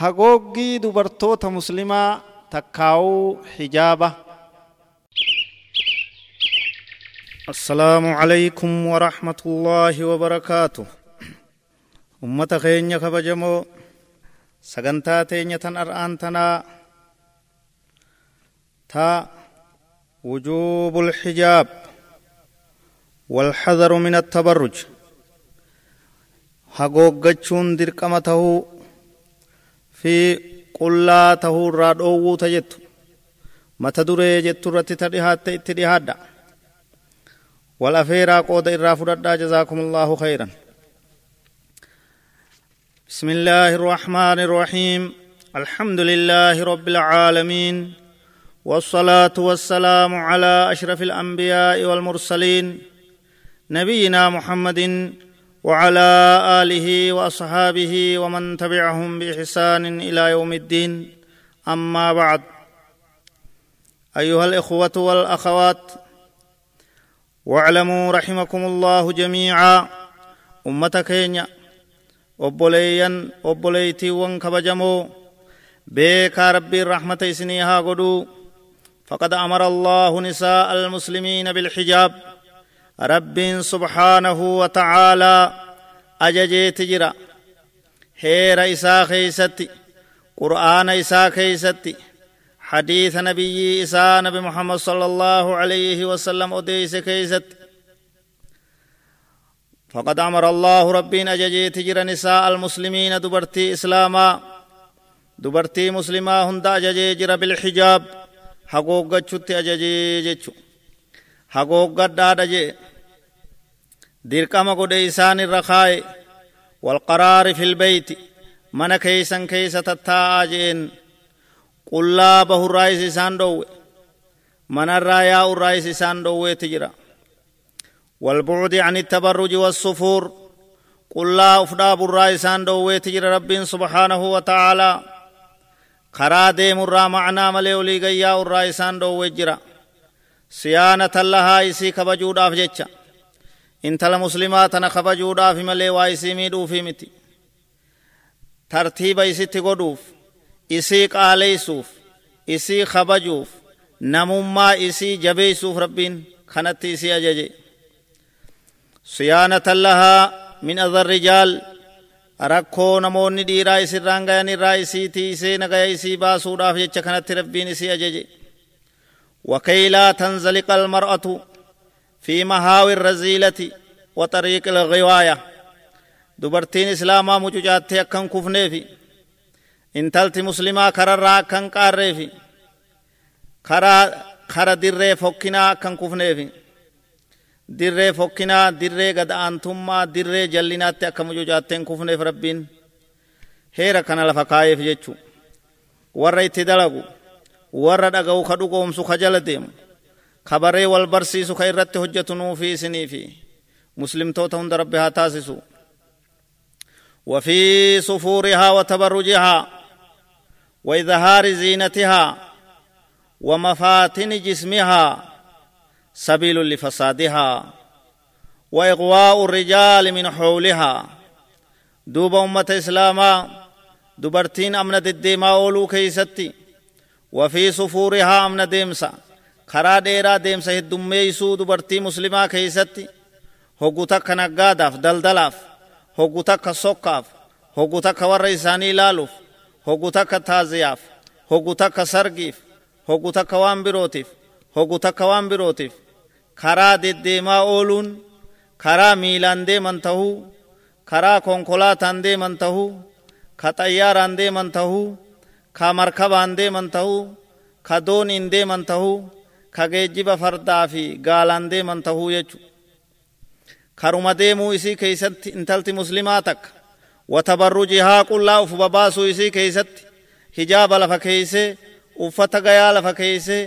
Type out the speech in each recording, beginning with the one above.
hagooggii dubartoota muslimaa takkaa'uu hijaaba السلام عليكم ورحمة الله وبركاته أمة خينيا كبجمو سغنتا تينيا تن أرآن تنا تا وجوب الحجاب والحذر من التبرج hagooggachuun dirqama tahuu fi qullaa tahuu irraa dhoowwuu ta jettu mata duree jettu irratti ta dhihaatte itti dhihaadha wal afeeraa qooda irraa fudhadhaa jazaakum allaahu khayran بسم الله الرحمن الرحيم الحمد لله رب العالمين والصلاة والسلام على أشرف الأنبياء والمرسلين نبينا محمد وعلى آله وأصحابه ومن تبعهم بإحسان إلى يوم الدين. أما بعد. أيها الإخوة والأخوات واعلموا رحمكم الله جميعا. أمتك كينيا وبليا وبليتي وانكبجموا بيك ربي الرحمة سنيها قدو. فقد أمر الله نساء المسلمين بالحجاب. Rabbiin subhaanahu wa ta'aalaa ajajeeti jira heera isaa keeysatti qur'aana isaa keeysatti hadiisa nabiyyii isaa nabi muhammad sala allahu alayhi wasallam odeeyse keeysatti فقد أمر الله ربين أججيت جرى نساء المسلمين دبرتي إسلاما دبرتي مسلما هند أججي جرى بالحجاب حقوق جت أججي جتشو حقوق دادا جي dirqama godhe isaan irra kaaye walqaraari fil beyti mana keeysan keeysa tattaa'aa jeen qullaa bahurraayis isaan dhowwe manarraa yaa'urraayis isaan dhowweeti jira والبعد عن التبرج والسفور قل لا أفدا برا إسان دويت جرى رب سبحانه وتعالى خرا ديم الرا معنا ملي ولي غيا الرا إسان دويت جرى سيانة لها إسي كبجود أفجتشا intala muslimaa tana kabajuudhaaf malee waa isii miidhuufi miti tartiiba isitti godhuuf isii qaaleysuuf isii kabajuuf namummaa isii jabeeysuuf rabbiin kanatti isii ajaje siyaanatan lahaa min adha rijaal rakkoo namoonni dhiiraa isirraan gayan irraa isii tiisee nagaya isii baasuudhaaf jecha kanatti rabbiin isii ajaje وكي لا تنزلق في مهاوي الرزيلة وطريق الغواية. دبرتين إسلاما مجوجات أكن كفنيفي. إن تلت مسلما كرر أكن قاريفي كرا كرا دري فكنا أكن كفنيفي. دري فكنا دري قد أنتم دري جلنات أكن مجوجات كفنيف ربين. هيرا كان لفقايف جيتشو. ورى اتدلقوا ورى دقوا خدقهم سخجل ديمو kabaree wal barsiisu ka irratti hojjetu nuufi isinii fi muslimtoota hunda rabbi haa taasisu وفي صفورها وتبرجها وإظهار زينتها ومفاتن جسمها سبيل لفسادها وإغواء الرجال من حولها. دوب أمة إسلاما دبرتين أمنة الدماء أولو كيستي. وفي صفورها أمن ديمسا. Karaa dheeraa deemsa heddummeeysuu dubartii muslimaa keeysatti hoggu takka naggaadaaf daldalaaf hoggu takka sokkaaf hoggu takka warra isaanii ilaaluuf hoggu takka taaziyaaf hoggu takka sargiif hoggu takka waan birootiif hoggu takka waan birootiif karaa deddeemaa ooluun karaa miilaan deeman tahuu karaa konkolaataan deeman tahuu ka xayyaaraan deeman tahuu ka markabaan deeman tahuu ka dooniin deeman tahuu ka geejjiba fardaa fi gaalaan deeman tahuu jechu karuma deemuu isii keeysatti intalti muslimaa takka watabarrujihaa qullaa uf babaasuu isii keeysatti hijaaba lafa keeysee uffata gayaa lafa keeysee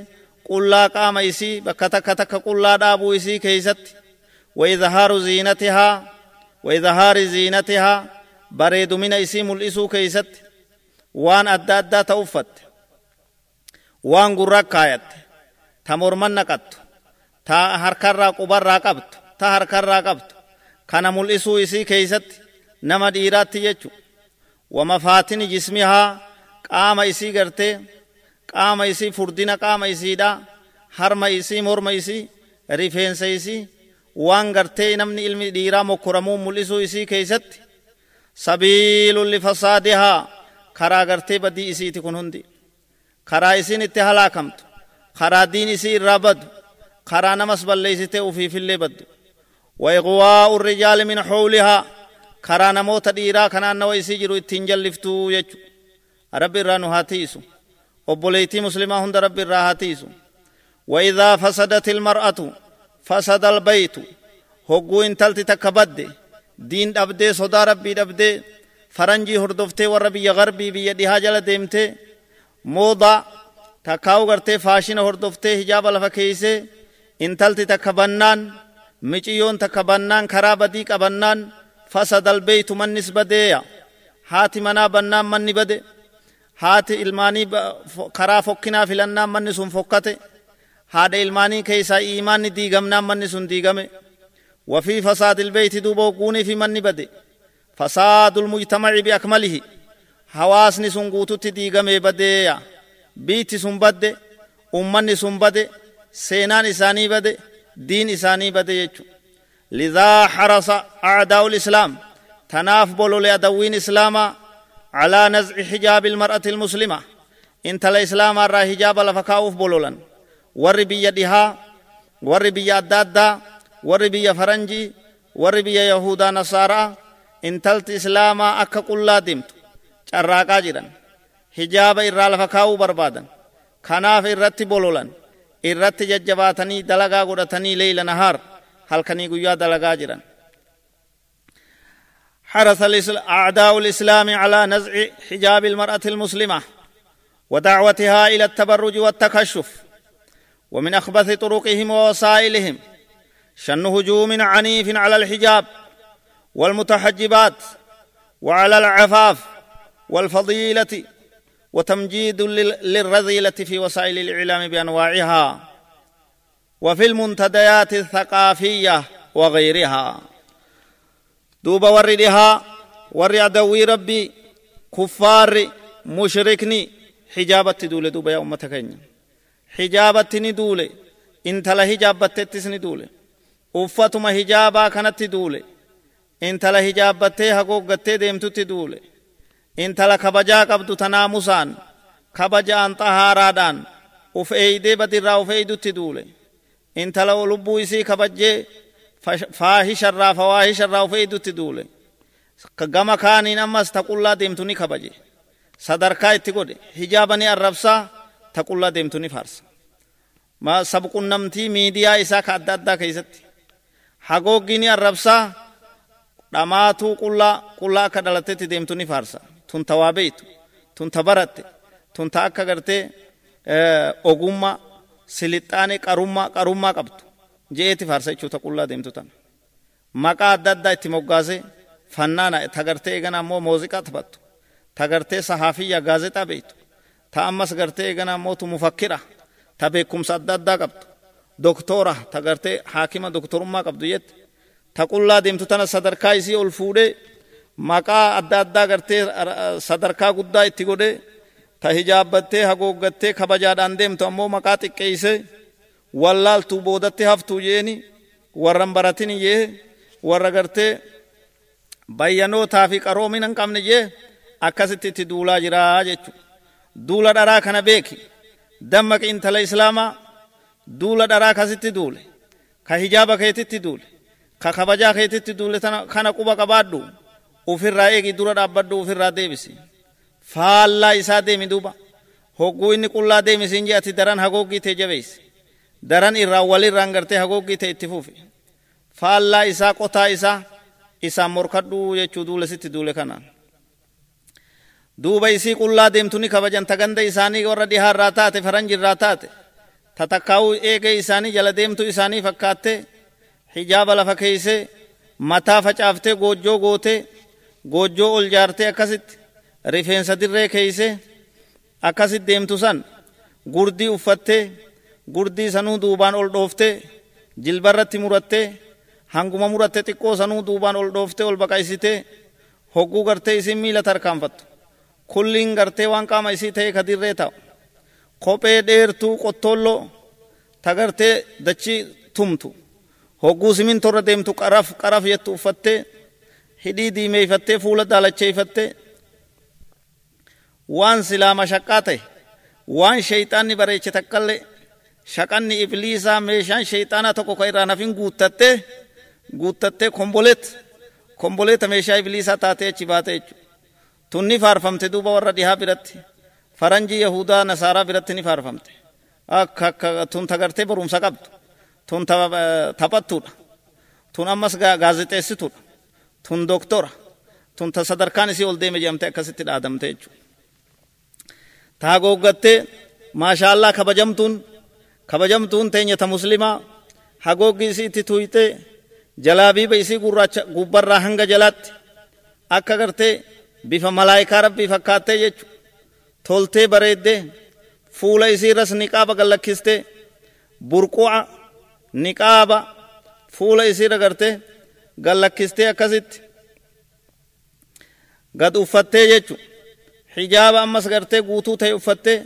qullaa qaama isii bakka takka takka qullaa dhaabuu isii keeysatti waidhaaru ziinatihaa waidhaari ziinatihaa bareedumina isii mul'isuu keeysatti waan adda addaa ta uffatte waan gurra kaayatte ta morman naqattu ta harkarraa qubarraa qabtu ta harkarraa qabtu kana mul'isuu isii keeysatti nama dhiiraatti jechu جسمها قام إسي قرتي قام إسي فردنا قام إسي دا harma isii morma isii rifeensa isii waan gartee namni ilmi dhiiraa mokkoramuu mul'isuu isii keeysatti sabiilun lifasaadihaa karaa gartee badii isiiti kun hundi karaa isiin itti halaakamtu karaa diin isii irraa badu karaa namas balleeysitee ufiifillee baddu. وإغواء الرجال من حولها كرا نموت ديرا كنا نو إسي جرو اتين جلفتو يجو رب الرانو هاتيسو وبوليتي مسلمة هند رب الرا هاتيسو وإذا فسدت المرأة فسد البيت هقو انتلت تكبد دين دبدي صدا ربي دبدي فرنجي هردفتي وربي غربي بيدها جل ديمتي موضع تكاو غرتي فاشين هردفتي حجاب الفكيسي انتلت تكبنان مچيون تكبنان خرابدي قبنان فسد البيت من نسبة هاتي منا بنان من نبده هاتي الماني خرا فكنا فلنان من سن فكته haadha ilmaanii keeysaa iimaanni diigamnaan manni sun diigame. وفي فساد البيت دوبو قوني في من بده فساد المجتمع بأكمله حواسني سنقوتو تديغمي بده بيتي سن بده أمني سن بده سينان إساني بده دين إساني بده يجو لذا حرص أعداء الإسلام تناف بولو لأدوين إسلاما على نزع حجاب المرأة المسلمة انت الإسلام الرا حجاب لفكاوف بولولن warri biyya dhihaa warri biyya adda addaa warri biyya faranjii warri biyya yahudaa nasaaraa intalti islaamaa akka qullaa deemtu carraaqaa jedhan hijaaba irraa lafa kaa'uu barbaadan. Kanaaf irratti bololan. Irratti jajjabaatanii dalagaa godhatanii leeyla nahaar halkanii guyyaa dalagaa jedhan حرص أعداء الإسلام على نزع حجاب المرأة المسلمة ودعوتها إلى التبرج والتكشف ومن أخبث طرقهم ووسائلهم شن هجوم عنيف على الحجاب والمتحجبات وعلى العفاف والفضيلة وتمجيد للرذيلة في وسائل الإعلام بأنواعها وفي المنتديات الثقافية وغيرها دوب وردها ور عدوي ربي كفار مشركني حجابت دول دوب يا أمتك hijaabatti ni duule intala hijaabbattettis ni duule uffatuma hijaabaa kanatti duule intala hijaabbattee hagooggattee deemtutti duule intala kabajaa qabdu tanaamusaan kabajaan xahaaraadhaan uf eeydee badirraa uf eeydutti duule intala lubbuu isii kabajjee faahisharraa fawaahisharraa uf eeydutti duule gama kaaniin ammas taqullaa deemtu ni kabaje sadarkaa itti godhe hijaaba ni arrabsaa taqullaa deemtu ni faarsa sabqunnamtii miidiyaa isaa ka adda addaa keessatti hagooggi ni arrabsaa dhamaatuu qullaa qullaa akka dhalatetti deemtu ni faarsa tun ta waa beeytu tun ta baratte tun ta akka gartee ogummaa silixaane qarummaa qarummaa qabdu je'eeti faarsa jechuuta qullaa deemtu tan maqaa adda addaa itti moggaase fannaana ta gartee eegana ammoo muuziqaa taphattu ta gartee sahaafiyya gaazexaa beeytu ta ammas gartee eegana ammoo tu mufakkira ta beekumsa adda addaa qabdu doktora ta gartee haakima doktorummaa qabdu jette ta qullaa deemtu tana sadarkaa isii ol fuudhee maqaa adda addaa gartee sadarkaa guddaa itti godhee ta hijaabbattee hagooggattee kabajaadhaan deemtu ammoo maqaa xiqqeeyse wallaaltuu boodatti haftuu jeeni warran baratin jee warra gartee bayyanootaa fi qaroomina hin qabne jee akkasitti itti duulaa jiraa jechuudha. duula dharaa kana beeki dammaqi intala islaamaa duula dharaa kasitti duule ka hijaaba keetitti duule ka kabajaa keetitti duule kana quba qabaadhu ufirraa eegi dura dhaabbadhu ufirraa deebisi faallaa isaa deemi duuba hogguu inni qullaa deemisiin jee ati daran hagooggii tee jabeeysi daran irraa walirraan gartee hagooggii tee itti fuufi faallaa isaa qotaa isaa isaan morkadhu jechuu duule sitti duule kanaan duuba isii qullaa deemtu kabajan ta ganda isaanii warra dhihaarraa taate faranjirraa taate ta takkaa'uu eegee isaanii jala deemtu isaanii fakkaatte hijaaba lafa keeysee mataa facaaftee goojjoo gootee goojjoo ol jaartee akkasitti rifeensa dirree keeysee akkasit deemtu san gurdii uffattee gurdii sanuu duubaan ol dhooftee jilbarratti murattee hanguma muratte xiqqoo sanuu duubaan ol dhooftee ol baqaysitee hogguu gartee isin miila tarkaanfattu kulliin gartee waan qaama isii ta'e kadirree ta'u kophee dheertuu qottoolloo ta gartee dachii tumtu hogguu simintorra deemtu qaraf qaraf jettu uffattee hidhii diimeeyfattee fuula daalacheeyfattee waan silaa mashaqqaa ta'e waan shayxaanni bareeche takkallee shaqanni ibliisaa meeshaan shayxaanaa tokko ka irraa nafin guuttattee guuttattee komboleet komboleeta meeshaa ibliisaa taatee achi baate jechuudha. Tunni faarfamte duuba warra dhihaa biratti faranjii yahudaa nasaaraa biratti ni faarfamte. Akka akka tun tagartee barumsa qabdu. Tun taphattuudha. Tun ammas gaazexeessituudha. Tun doktora. Tun ta sadarkaan isii ol deeme jedhamte akkasitti dhaadamte jechuudha. Taa googgattee maashaallaa kabajamtuun kabajamtuun teenyata muslimaa hagooggi isii itti tuyxee jalaabiiba isii gurraacha gubbarraa hanga jalaatti akka gartee bifa malaayikaa rabbii fakkaattee jechu toltee bareeddee fuula isiirras niqaaba gallakkistee burqu'a niqaaba fuula isiirra gartee gallakkistee akkasitti gad uffattee jechu hijaaba ammas gartee guutuu ta'e uffattee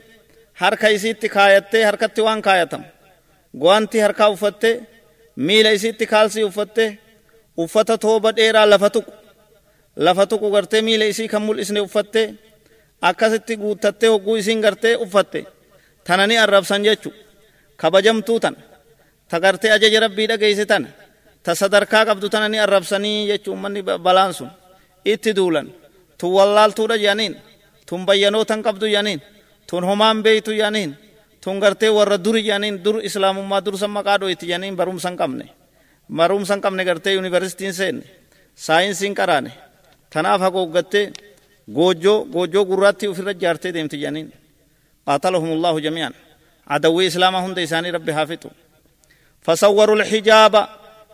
harka isiitti kaayattee harkatti waan kaayatamu go'anti harkaa uffattee miila isiitti kaalsii uffattee uffata tooba dheeraa lafa tuqu lafa tuqu gartee miila isii kan mul'isne uffattee akkasitti guuttattee hogguu isiin gartee uffatte tanani arrabsan jechu kabajamtuu tana ta gartee ajaja rabbii dhageeyse tana ta sadarkaa qabdu tana ni arrabsanii jechuu ummanni balaan sun itti duulan tun wallaaltuudha jedhaniin tun bayyanootan qabdu jedhaniin tun homaan beeytu jedhaniin tun gartee warra duri jedhaniin dur islaamummaa dursan maqaa dhoyti jedhaniin barumsa hin qabne barumsa hin qabne gartee yuunivarsitiin seenne saayinsiin qaraane tanaaf hagooggattee goojjoo goojjoo gurraatti ofirra jaartee deemti jedhaniin قاتلهم الله جميعا عدوي إسلام هند إساني ربي حافظ فصوروا الحجاب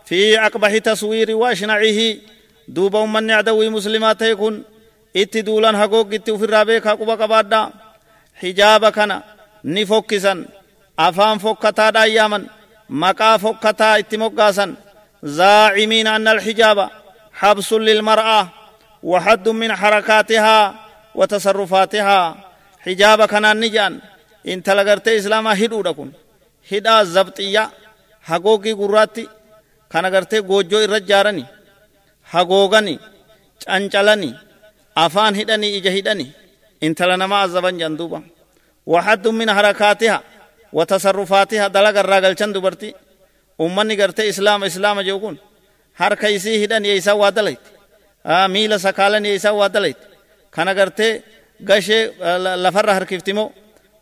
في أقبح تصوير واشنعه. دوبا من عدوي مسلمات يكون اتدولا حقوق في الرابيك حقوق قبادا حجاب كان نفوكسا أفان فوكتا داياما مقا فوكتا اتموكاسا زاعمين أن الحجاب حبس للمرأة. وحد من حركاتها وتصرفاتها. حجاب كان نجان. إن تلقرت إسلاما هدو دكون هدا زبطية حقوقي قراتي كان قرتي قوجو الرجارني حقوقني چانچلني أفان هدني إجا هدني إن تلنما عزبان جندوبا وحد من حركاتها وتصرفاتها دلق الراقل چندوبرتي أمني قرتي إسلام إسلام جوكون harka isii hidhan yeeysaa waa dalayte miila sakaalan yeeysaa waa dalayte kana gartee gashee lafarra harkiftimoo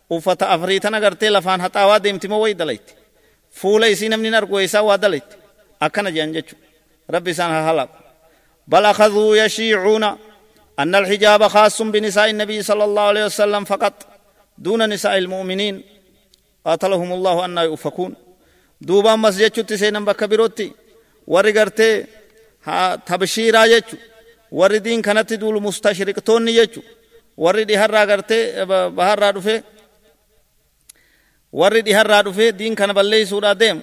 uffata afriitana gartee lafaan haxaawaa deemtimoo way dalayte fuula isii namni hin argu yeeysaa waa dalayte akkana jedhan jechu rabbi isaan haa halaaqu بل أخذوا يشيعون أن الحجاب خاص بنساء النبي صلى الله عليه وسلم فقط دون نساء المؤمنين قاتلهم الله أن يؤفكون دوبا مسجد تسينا بكبيروتي warri gartee tabshiiraa jechu warri diin kanatti duulu mustashriqtoonni jechu warri dhiharraa gartee baharraa dhufe warri dhiharraa dhufe diin kana balleeysuudhaa deemu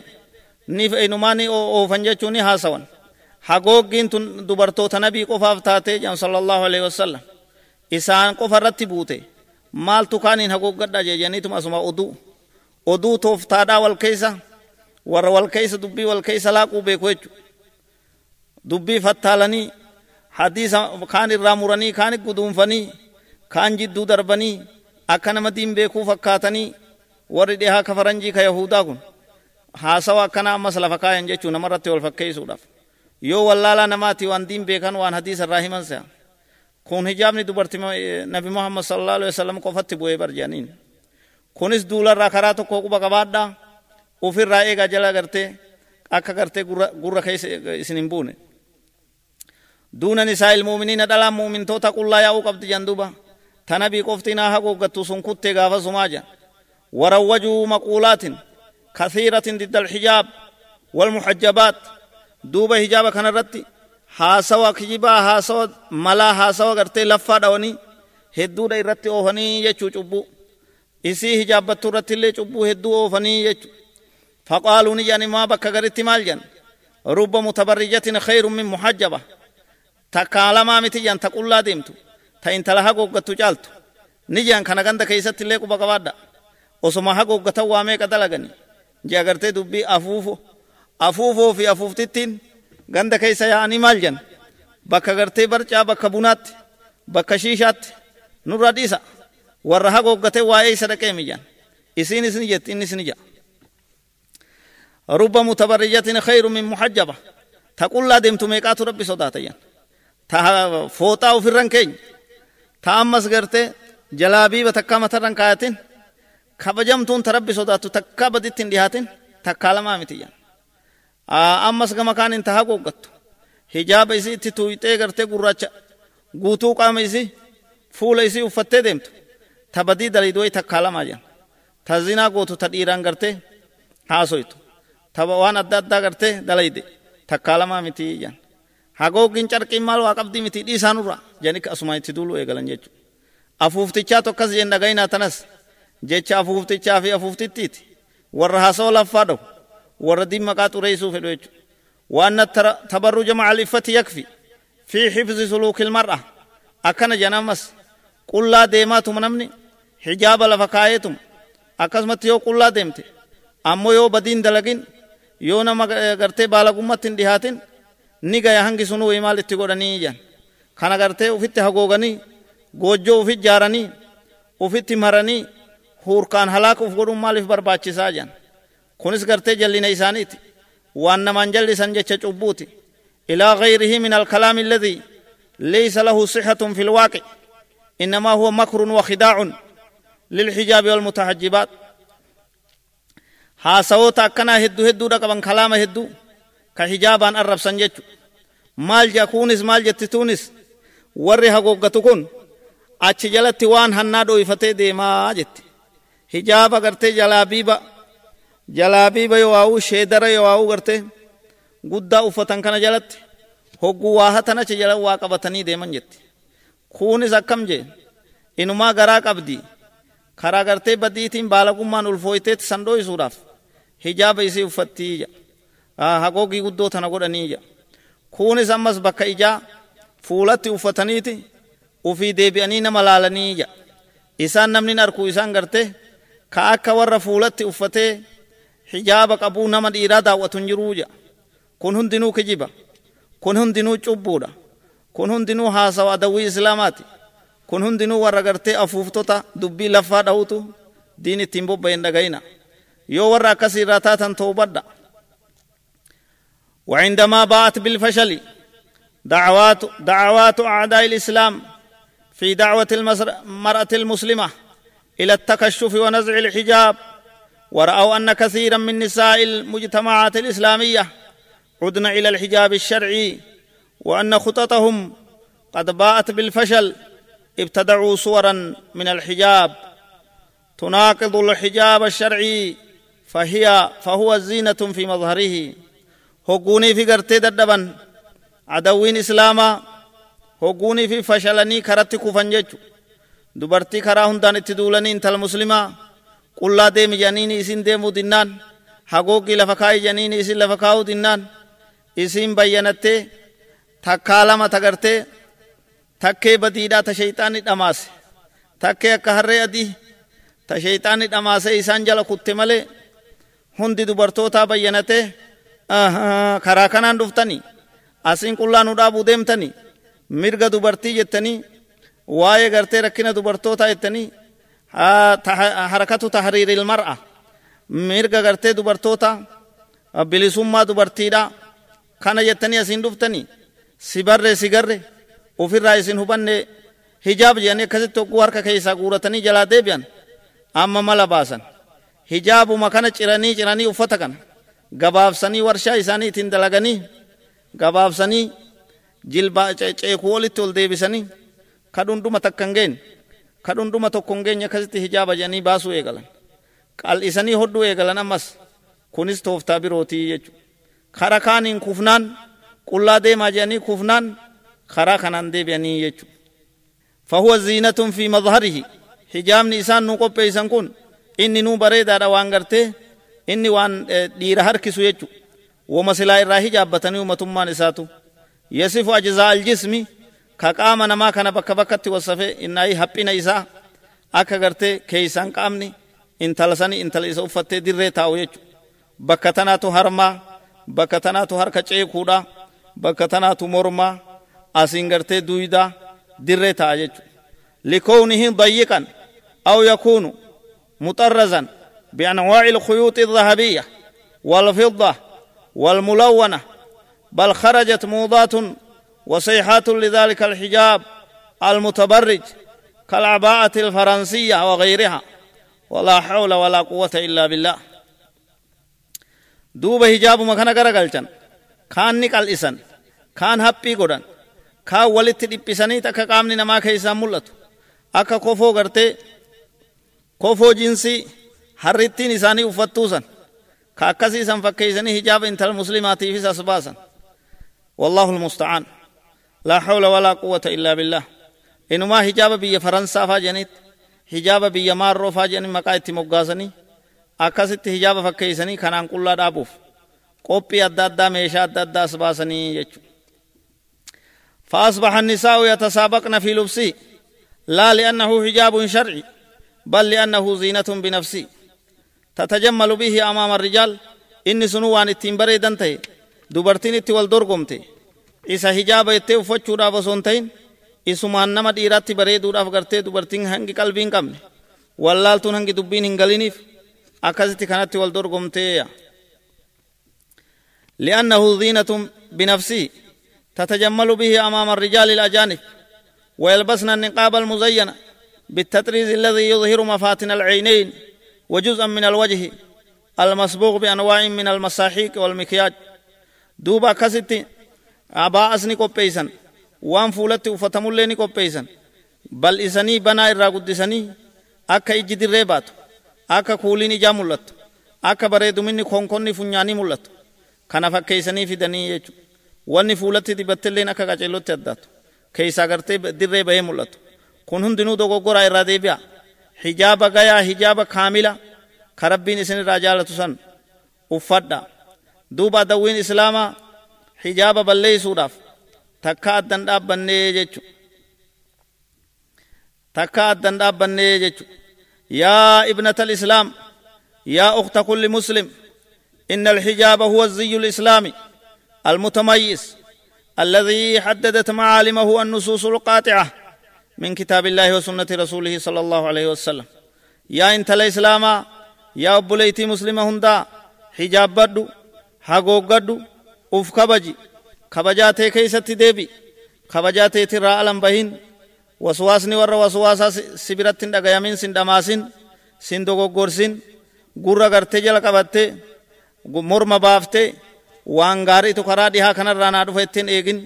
ni inumaa ni oofan jechuu ni haasawan hagooggiin tun dubartoota nabii qofaaf taatee jedhan sallallahu alaihi wasallam isaan qofa irratti buute maaltu kaaniin hagooggadha jejaniituma asuma oduu oduu tooftaadhaa wal keessa warra wal keessa dubbii wal keessa laaquu beeku jechu dubbii fattaalanii hadiisa kaan irraa muranii kaan guduunfanii kaan jidduu darbanii akka nama diin beekuu fakkaatanii warri dhihaa ka faranjii ka yahudaa kun haasawa akkana ammas lafa kaayan jechuu namarratti wal fakkeessuudhaaf yoo wallaalaa namaati waan diin beekan waan hadiisa irraa himan se'a kun hijaabni dubarti nabi muhammad sallallahu alaihi wasallam qofatti bu'ee barjaaniin kunis duularraa karaa tokko quba qabaadhaa ofirraa eegaa jala gartee akka gartee gurra keessa isin hin buune duuna nisaa ilmuuminiina dhalaan muumintoota qullaa yaa'uu qabdi janduba tanabii qofti naa haguuggattu sun kuttee gaafa sumaa jan warawwajuu maquulaatin kathiiratin didda alxijaab walmuxajjabaat duuba hijaaba kanarratti haasawa kijibaa haasawa malaa haasawa gartee laffaa dhawanii hedduudha irratti oofanii jechuu cubbuu isii hijaabbattu irratti illee cubbuu hedduu oofanii jechuu فقالوا نجاني ما بك غرت مال جن رب متبرجة خير من محجبة lamaa miti jan ta qullaa deemtu ta intala hagooggattu caaltu ni jan kana ganda keessatti illee quba qabaadha osoma hagooggatan waa meeqa dalagani je agartee dubbii afuufo afuufoo fi afuuftittiin ganda keessa yaa'anii maal jan bakka gartee barcaa bakka bunaatti bakka shiishaatti nurra dhiisa warra hagooggatee waa'ee isa dhaqee mijan isiinis ni jetti innis ni ja'a رب متبرجة خير من محجبة تقول لا دمت ميقات ربي صداتيا تا فوتا في الرنكين تا أمس غرتي جلابي بتكا مترن كايتين كبجمتون تربي صداتو تكا بدتين ديهاتين تكا لما متيا أمس كما كان انتها قوقتو حجاب إسي تتويتي غرتي قراچا guutuu qaama isii fuula isii uffattee deemtu ta badii daliidooyi takkaa lamaa jedhan ta zinaa gootu ta dhiiraan gartee haasoytu ta waan adda addaa gartee dalayde takkaa lamaa miti jedhan hagoogin carqiin maal waa qabdii miti dhiisaanurra jedhani asuma itti duulu eegalan jechuudha afuuftichaa tokkas jeen dhagayinaa tanas jecha afuuftichaa fi afuuftittiiti. Warra hasoo laffaa dhawu warra diin maqaa xureessuu fedhu jechuudha. Waan tabarruja macaaliffati yakfi fi xifzi suluukil mar'a akkana janamas qullaa deemaatuma namni hijaaba lafa kaayeetuma akkasumatti yoo qullaa deemte ammoo yoo badiin dalagin yoo nama gartee baalagummatti hin dhihaatin ni gaya hangi sunuu imaal itti godhanii jan kana gartee ufitti hagooganii goojjoo ufit jaaranii ufitti maranii مرني هورکان هلاك وفقودن مالف برباچسا جان كونس غرتي جلين إسانيتي وان نمان جلي سنجة چوبوتي إلى غيره من الكلام الذي ليس له صحة في الواقع إنما هو مكر وخداع للحجاب والمتحجبات haasawoo akkanaa hedduu hedduudha qaban kalaama hedduu ka hijaabaan arrabsan jechu maal jea kuunis maal jetti tuunis warri hagooggatu kun achi jalatti waan hannaa dhoyfatee deemaa jetti hijaaba gartee jalaabiiba jalaabiiba yowaa'uu sheedara yowaa'uu gartee guddaa uffatan kana jalatti hogguu waa hatan achi jala waa qabatanii deeman jetti kuunis akkam jee inumaa garaa qabdi karaa gartee badiitiin baalagummaan ulfooyteetti san dhoysuudhaaf hijaaba isii uffattii ja hagoogii guddoo tana godhanii ja kuunis ammas bakka ijaa fuulatti uffataniiti ufii deebi'anii nama laalanii ja isaan namni arkuu isaan gartee ka akka warra fuulatti uffatee hijaaba qabuu nama dhiiraa daawwatu hin jiruu ja kun hundinuu kijiba kun hundinuu cubbuudha kun hundinuu haasawa adawwii islaamaati kun hundinuu warra gartee afuuftota dubbii laffaa dha'utu diin ittiin bobba'een dhagayina yoo warra akkasii irraa taatan toobadha وعندما باءت بالفشل دعوات دعوات أعداء الإسلام في دعوة المرأة المسلمة إلى التكشف ونزع الحجاب ورأوا أن كثيرا من نساء المجتمعات الإسلامية عدن إلى الحجاب الشرعي وأن خططهم قد باءت بالفشل ابتدعوا صورا من الحجاب. تناقض الحجاب الشرعي فهي فهو زينة في مظهره. هقوني في قرتي ددبا عدوين إسلاما هقوني في فشلني كرت كفنجج دبرتي كرا هندان اتدولني انت المسلمة قل لا ديم جنيني اسين ديمو دنان حقوقي لفكاي جنيني اسين لفكاو دنان اسين بيانتي تكالما تغرتي takkee badiidhaa ta shayxaanni dhamaase takkee akka harree adii ta shayxaanni dhamaase isaan jala kutte malee hundi dubartootaa bayyanatee karaa kanaan dhuftanii asiin qullaa nu dhaabuu deemtanii mirga dubartii jettanii waa'ee gartee rakkina dubartootaa jettanii harakatu tahriiril mar'a mirga gartee dubartoota bilisummaa dubartiidhaa kana jettanii asiin dhuftanii si barre si garre ofirraa isin hubanne hijaab jedhanii akkasitti hogguu harka keessaa guuratanii jalaa deebi'an amma mala baasan hijaabuma kana ciranii ciranii uffata kana gabaabsanii warshaa isaanii ittiin dalaganii gabaabsanii jilba ceekuu walitti ol deebisanii kadhundhuma takka hin geenye kadhundhuma tokko hin geenye akkasitti hijaaba jedhanii baasuu eegalan qal'isanii hodhuu eegalan ammas kunis tooftaa birootii jechuudha kara kaaniin kufnaan qullaa deemaa jedhanii kufnaan خرا كانان دي بياني يجو فهو زينة في مظهره حجاب نيسان نو قب إيسان كون إني نو بريدا دا وان غرتي إني وان دير هركسو يجو وما سلا إرا حجاب بطني ومتما الجسم كقام نما كان بك بكت وصفه إنه حبنا إسا أكا غرتي كيسان قامني intala sani intala isa uffattee dirree taa'u jechuudha. Bakka tanaatu harmaa, bakka tanaatu harka ceekuudha, bakka tanaatu mormaa, asiin gartee duydaa dirree taa'a jechuudha. لكونه ضيقا أو يكون مطرزا بأنواع الخيوط الذهبية والفضة والملونة بل خرجت موضات وصيحات لذلك الحجاب المتبرج كالعباءة الفرنسية وغيرها. ولا حول ولا قوة إلا بالله. دوب حجاب مكان غرغلچن كان نقل إسن. كان هبي قدن. كان ولت دبسني تك قامني نما كيسا ملت. أكا كوفو غرتي. كوفو جنسي. harrittiin isaanii uffattuusan ka akkasii isan fakkeeysanii hijaaba intala muslimaatiifis as baasan quwwata illaa billah inumaa hijaaba biyya faransaafaa jenitti hijaaba biyya maarroofaa jedhanii maqaa itti moggaasanii akkasitti hijaaba fakkeeysanii kanaan qullaa dhaabuuf qophii adda addaa meeshaa adda addaa as baasanii jechuudha. فأصبح النساء يتسابقن في لبسه لا لأنه حجاب شرعي بل لأنه زينة بنفسه تتجمل به أمام الرجال إني سنوان التنبري دنته دبرتين التي والدرقمته إسا حجاب يتوفى بسونتين isumaan nama dhiiraatti bareeduudhaaf gartee dubartiin hangi qalbii hin qabne wallaaltuun hangi dubbiin hin galiniif akkasitti kanatti wal dorgomteeya. لأنه زينة بنفسه تتجمل به أمام الرجال الأجانب ويلبسن النقاب المزين بالتطريز الذي يظهر مفاتن العينين وجزءا من الوجه المسبوغ بأنواع من المساحيق والمكياج دوبا كستي أبا أسني قبيسا waan fuulatti uffatamullee ni qopheeysan bal'isanii banaa irraa guddisanii akka ijji dirree baatu akka kuuliin ijaa mul'attu akka bareeduminni konkonni funyaanii mul'attu kana fakkeeysanii fidanii jechu wanni fuulatti dibattilleen akka qaceellotti addaatu keeysaa gartee dirree bahee mul'atu kun hundinuu dogoggoraa irraa deebi'a hijaaba gayaa hijaaba kaamila ka rabbiin isin irraa jaalatu san uffadha duuba adawwiin islaamaa hijaaba balleeysuudhaaf takka addan dhaabbannee jechu. Takka addan dhaabbannee jechu. Yaa ibnata alislaam yaa ukta kulli muslim إن الحجاب هو الزي الإسلامي المتميز الذي حددت معالمه النصوص القاطعة من كتاب الله وسنة رسوله صلى الله عليه وسلم يا انت الإسلام يا أبو ليتي مسلم هندا حجاب بدو حقوق بدو uf kabaji kabajaa tee keeysatti deebi kabajaa teetirraa alam bahin waswaasni warra waswaasaa si biratti hin dhagayamin sin dhamaasin sin dogoggorsin gurra gartee jala qabatte morma baafte waan gaariitu karaa dhihaa kanarraa naa dhufa ittiin eegin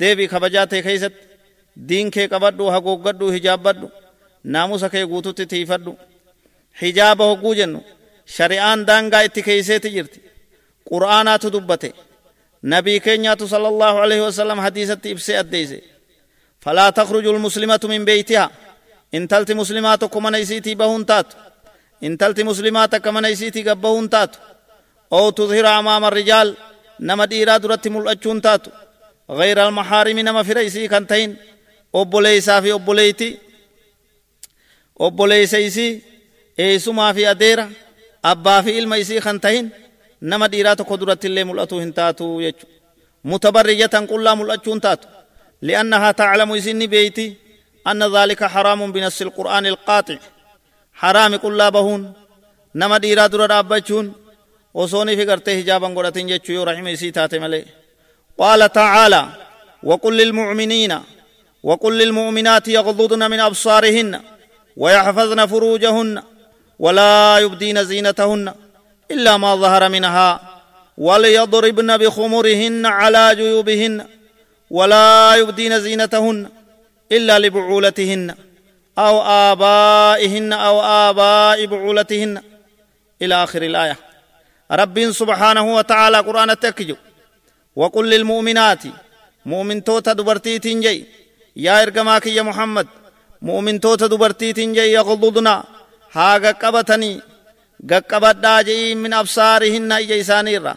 deebi kabajaa tee keeysatti diin kee qabadhu hagooggadhu hijaabbadhu naamusa kee guututti tiifadhu hijaaba hogguu jennu shari'aan daangaa itti keeyseeti jirti qur'aanaatu dubbate. نبي كينيات صلى الله عليه وسلم حديثة إبسي أديسي. فلا تخرج المسلمة من بيتها. إن تلت مسلمات كما نيسيتي بهون تات. إن تلت مسلمات كما نيسيتي قبهون تات. أو تظهر أمام الرجال نما ديرا درت ملأجون غير المحارم نما فريسي كنتين أبوليسا في أبوليتي أبوليسيسي إيسما في أديرا. أبا في إلميسي كنتين nama dhiiraa tokko duratti illee mul'atu hin taatu jechu mutabarrijatan qullaa mul'achuu hin taatu li'annahaa taclamu isinni beeyti anna dhaalika haraamun binassi ilqur'aani ilqaaxi haraami qullaa bahuun nama dhiiraa dura dhaabbachuun osooniif gartee hijaaban godhatin jechuu yoo rahima isii taate malee qaala tacaalaa وقل للمؤمنين وقل للمؤمنات يغضضن من أبصارهن ويحفظن فروجهن ولا يبدين زينتهن إلا ما ظهر منها وليضربن بخمرهن على جيوبهن ولا يبدين زينتهن إلا لبعولتهن أو آبائهن أو آباء بعولتهن. إلى آخر الآية. رب سبحانه وتعالى قرآن التكجو. وقل للمؤمنات مؤمن توتا دبرتي تنجي. يا إرقماك يا محمد مؤمن توتا دبرتي تنجي يغضضنا. هاغا قبتني gaqqabadhaa je'iin min absaarihinna ija isaaniirra.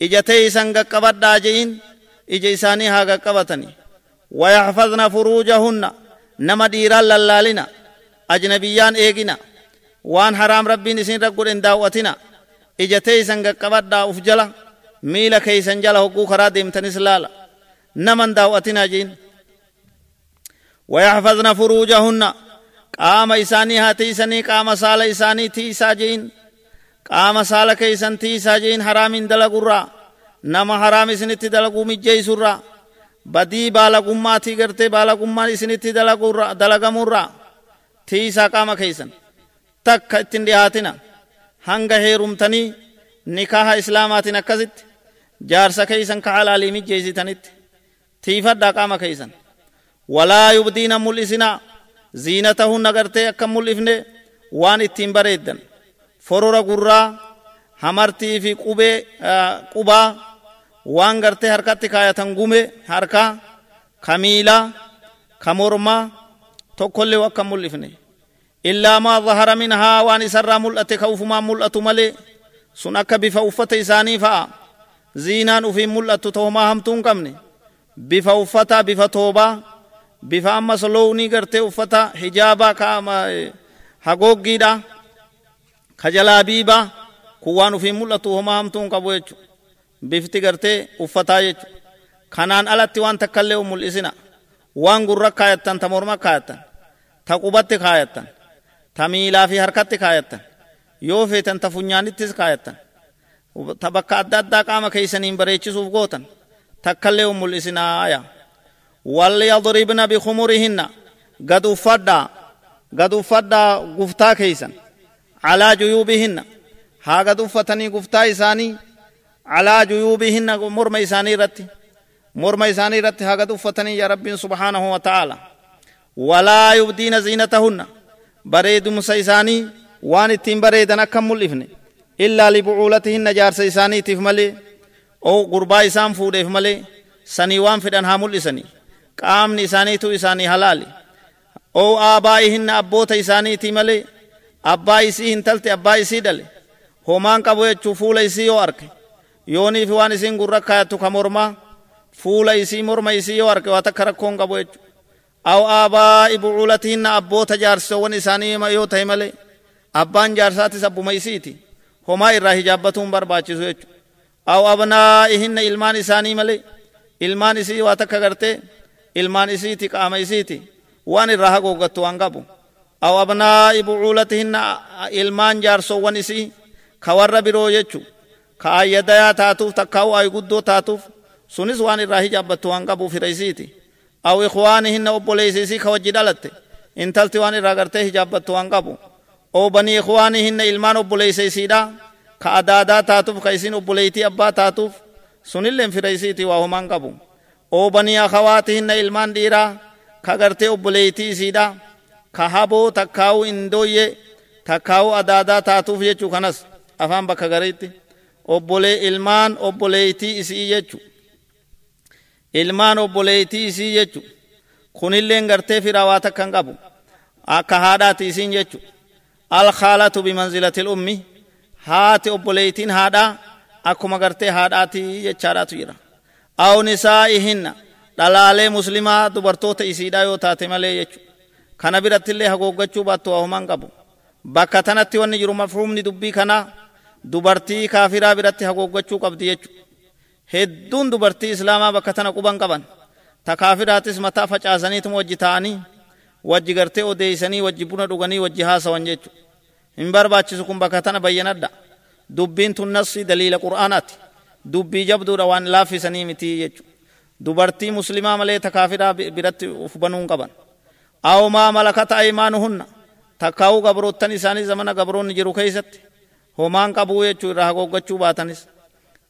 Ija teeysan gaqqabadhaa je'iin ija isaanii haa qaqqabatani ويحفظن فروجهن نما ديران للالنا أجنبيان إيقنا وان حرام ربين إسين رقل إن داوتنا إجتي سنگ قبضا أفجلا ميلا كي سنجلا حقوق خرا ديمتن إسلالا نمن داوتنا جين ويحفظن فروجهن قام إساني هاتي سني قام سال إساني تي ساجين قام سال كيسن تي ساجين حرام دلقرا نما حرام إسنتي دلقو مجي سرا badii baalagummaatii gartee baalagummaan isinitti dalagamurraa tiisaa qaama keeysan takka ittin dhihaatina hanga heerumtanii nikaha islaamaatiin akkasitti jaarsa keeysan ka halaalii mijjeeysitanitti tiifadhaa qaama keeysan walaa yubdiina mul'isinaa forora gurraa hamartii fi qubee qubaa waan gartee harkatti kaayatan gume harkaa ka miilaa ka mormaa tokkollee akka mul'ifne illaa maa zahara minhaa waan isarraa mul'ate ka ufumaan mul'atu malee sun akka bifa uffata isaanii fa'a ziinaan ufiin mul'attu tohomaa hamtuu hin qabne bifa uffataa bifa toobaa bifa ammas lownii gartee uffata hijaabaa ka hagooggiidha ka jalaabiibaa kun waan ufiin mul'atu homaa hamtuu hin qabu jechuudha bifti gartee uffataa jechu kanaan alatti waan takkallee u mul'isina waan gurra kaayattan ta morma kaayattan ta qubatti kaayattan ta miilaa fi harkatti kaayattan yoo feetan ta funyaanittis kaayattan ta bakka adda addaa qaama keeysaniin bareechisuuf gootan takkallee u mul'isinaaya walyadribna bikhumurihinna gad uffadhaa gad uffadhaa guftaa keeysan calaa juyuubihinna haa gad uffatanii guftaa isaanii على جيوبهن مرمى إساني رتي مرمى إساني رتي هاقد أفتني يا رب سبحانه وتعالى ولا يبدين زينتهن بريد مسيساني وان التين بريدنا كم ملفن إلا لبعولتهن جار سيساني تفملي أو قربا إسان فود ملي سني فدن هامل إساني قام نساني تو إساني حلالي أو آبائهن أبوت إساني تملي أبا إسي هنتلت أبا إسي دلي همان قبو يچو فول إسي يو أركي yooniif waan isin gurra kaayattu ka mormaa fuula isii morma isii yoo arge waa takka rakkoon qabu jechu aw aabaa'i bucuulatihinna abboota jaarsowwan isaanii yoo ta'e malee abbaan jaarsaatis abbuma isiiti homaa irraa hijaabbatuun barbaachisu jechu aw abnaa'ihinna ilmaan isaanii malee ilmaan isii waa takka gartee ilmaan isiiti qaama isiiti waan irraa hagooggattu waan qabu aw abnaa'i bucuulatihinna ilmaan jaarsowwan isii ka warra biroo jechuu ka ayyadayaa taatuuf takkaa'u ay guddoo taatuuf sunis waan irraa hijaabbattu waan qabuuf hiraysiiti aw ikwaanihinna obboleeysisii ka wajji dhalatte intalti waan irraa gartee hijaabbattu waan qabu oo banii ikwaanihinna ilmaan obboleeysisiidha ka adaadaa taatuuf ka isin obboleeytii abbaa taatuuf sunilleen firaysiiti waa homaan qabu oo banii akawaatihinna ilmaan dhiiraa ka gartee obboleeytii isiidha ka haboo takkaa'u indooyye takkaa'u adaadaa taatuuf jechuu kanas afaan bakka gariitti obbolee ilmaan obboleeytii isii jechu ilmaan obboleeytii isii jechu kunilleen gartee firaa waa takkan qabu akka haadhaati isiin jechu alkhaalatu bimanzilati lummi haati obboleeytiin haadhaa akkuma gartee haadhaati jechaadhaatu jira aw nisaa'ihinna dhalaalee muslimaa dubartoota isiidha yoo taate malee jechu kana birattillee hagooggachuu baattu waa humaan qabu bakka tanatti wanni jiru mafhuumni dubbii kanaa dubartii kaafiraa biratti haguuggachuu qabdi jechuudha. Hedduun dubartii islaamaa bakka tana quban qaban ta kaafiraatis mataa facaasaniituma wajji ta'anii wajji gartee odeeysanii wajji buna dhuganii wajji haasawan jechuudha. Hin barbaachisu kun bakka tana bayyanadha. Dubbiin tun nassi daliila qur'aanaati. Dubbii jabduudha waan laaffisanii miti jechuudha. Dubartii muslimaa malee ta kaafiraa biratti uf banuun qaban. Aw maa malakata aymaanuhunna takkaa'uu gabroottan isaanii zamana gabroonni jiru keeysatti homaan qabuu jechuu irraa hagoggachuu baatanis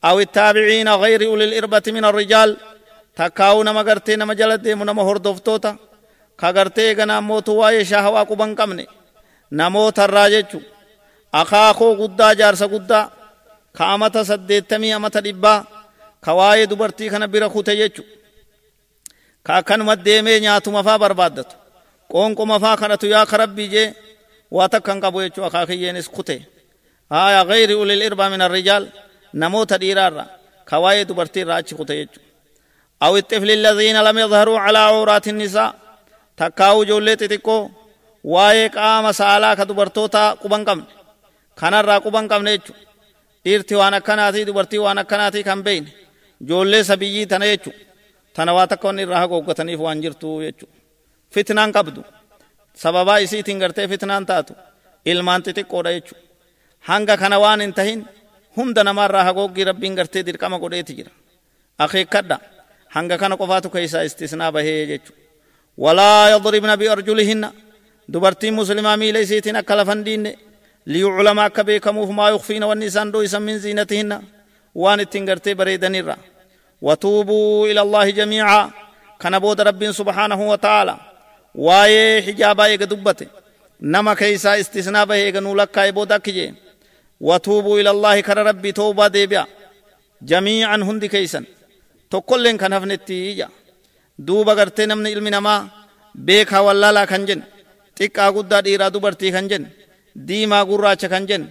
aw ittaabiciina gayri ulil irbati min arrijaal takkaa'uu nama gartee nama jala deemu nama hordoftoota ka gartee eganaa mootu waa'ee shaahawaa quban qabne namoota irraa jechu akaakoo guddaa jaarsa guddaa ka amata saddeettamii amata dhibbaa ka waa'ee dubartii kana bira kute jechu. Ka akkanuma deemee nyaatuma faa barbaaddatu. Qoonqoma faa kadhatu yaa ka rabbii jee waa takkan qabu jechuu akaakiyyeenis kute. Haya gayri ulil irbaa min arrijaal namoota dhiiraarra ka waa'ee dubartiirraa achi kute jechu aw ixifli alladhiina lam yadharuu calaa awraati nisaa takkaa'u ijoollee xixiqqoo waayee qaama saalaa ka dubartootaa quban qabne. Kanarraa quban qabne jechuudha dhiirti waan akkanaatii dubartii waan akkanaatii kan beeyne joollee sabiyyii tana jechu tana waa takka wanni irraa hagooggataniif waan jirtu jechu fitnaan qabdu sababaa isiitiin gartee fitnaan taatu ilmaan xixiqqoodha jechu hanga kana waan hin tahin hunda namaarraa hagooggii rabbiin gartee dirqama godheeti jira akeekkadha hanga kana qofaatu keessaa istisnaa bahee jechu walaa yadribna biarjulihinna dubartiin muslimaa miila isiitiin akka lafan diinne liyuclama akka beekamuuf maa yukfiina wanni isaan dho'isan min ziinatihinna waan ittiin gartee bareedanirra watuubuu ila allaahi jamiicaa kana booda rabbiin subhaanahu wa ta'aala waa'ee hijaabaa eega dubbate nama keeysaa istisnaa bahe eega nuu lakkaa'e booda akki jee watuubuu ila allaahi kara rabbii toobaa deebi'a jamiican hundi keeysan tokkolleen kan hafnetti ija duuba gartee namni ilmi namaa beekaa wallaalaa kan jenne diimaa gurraacha kan jenne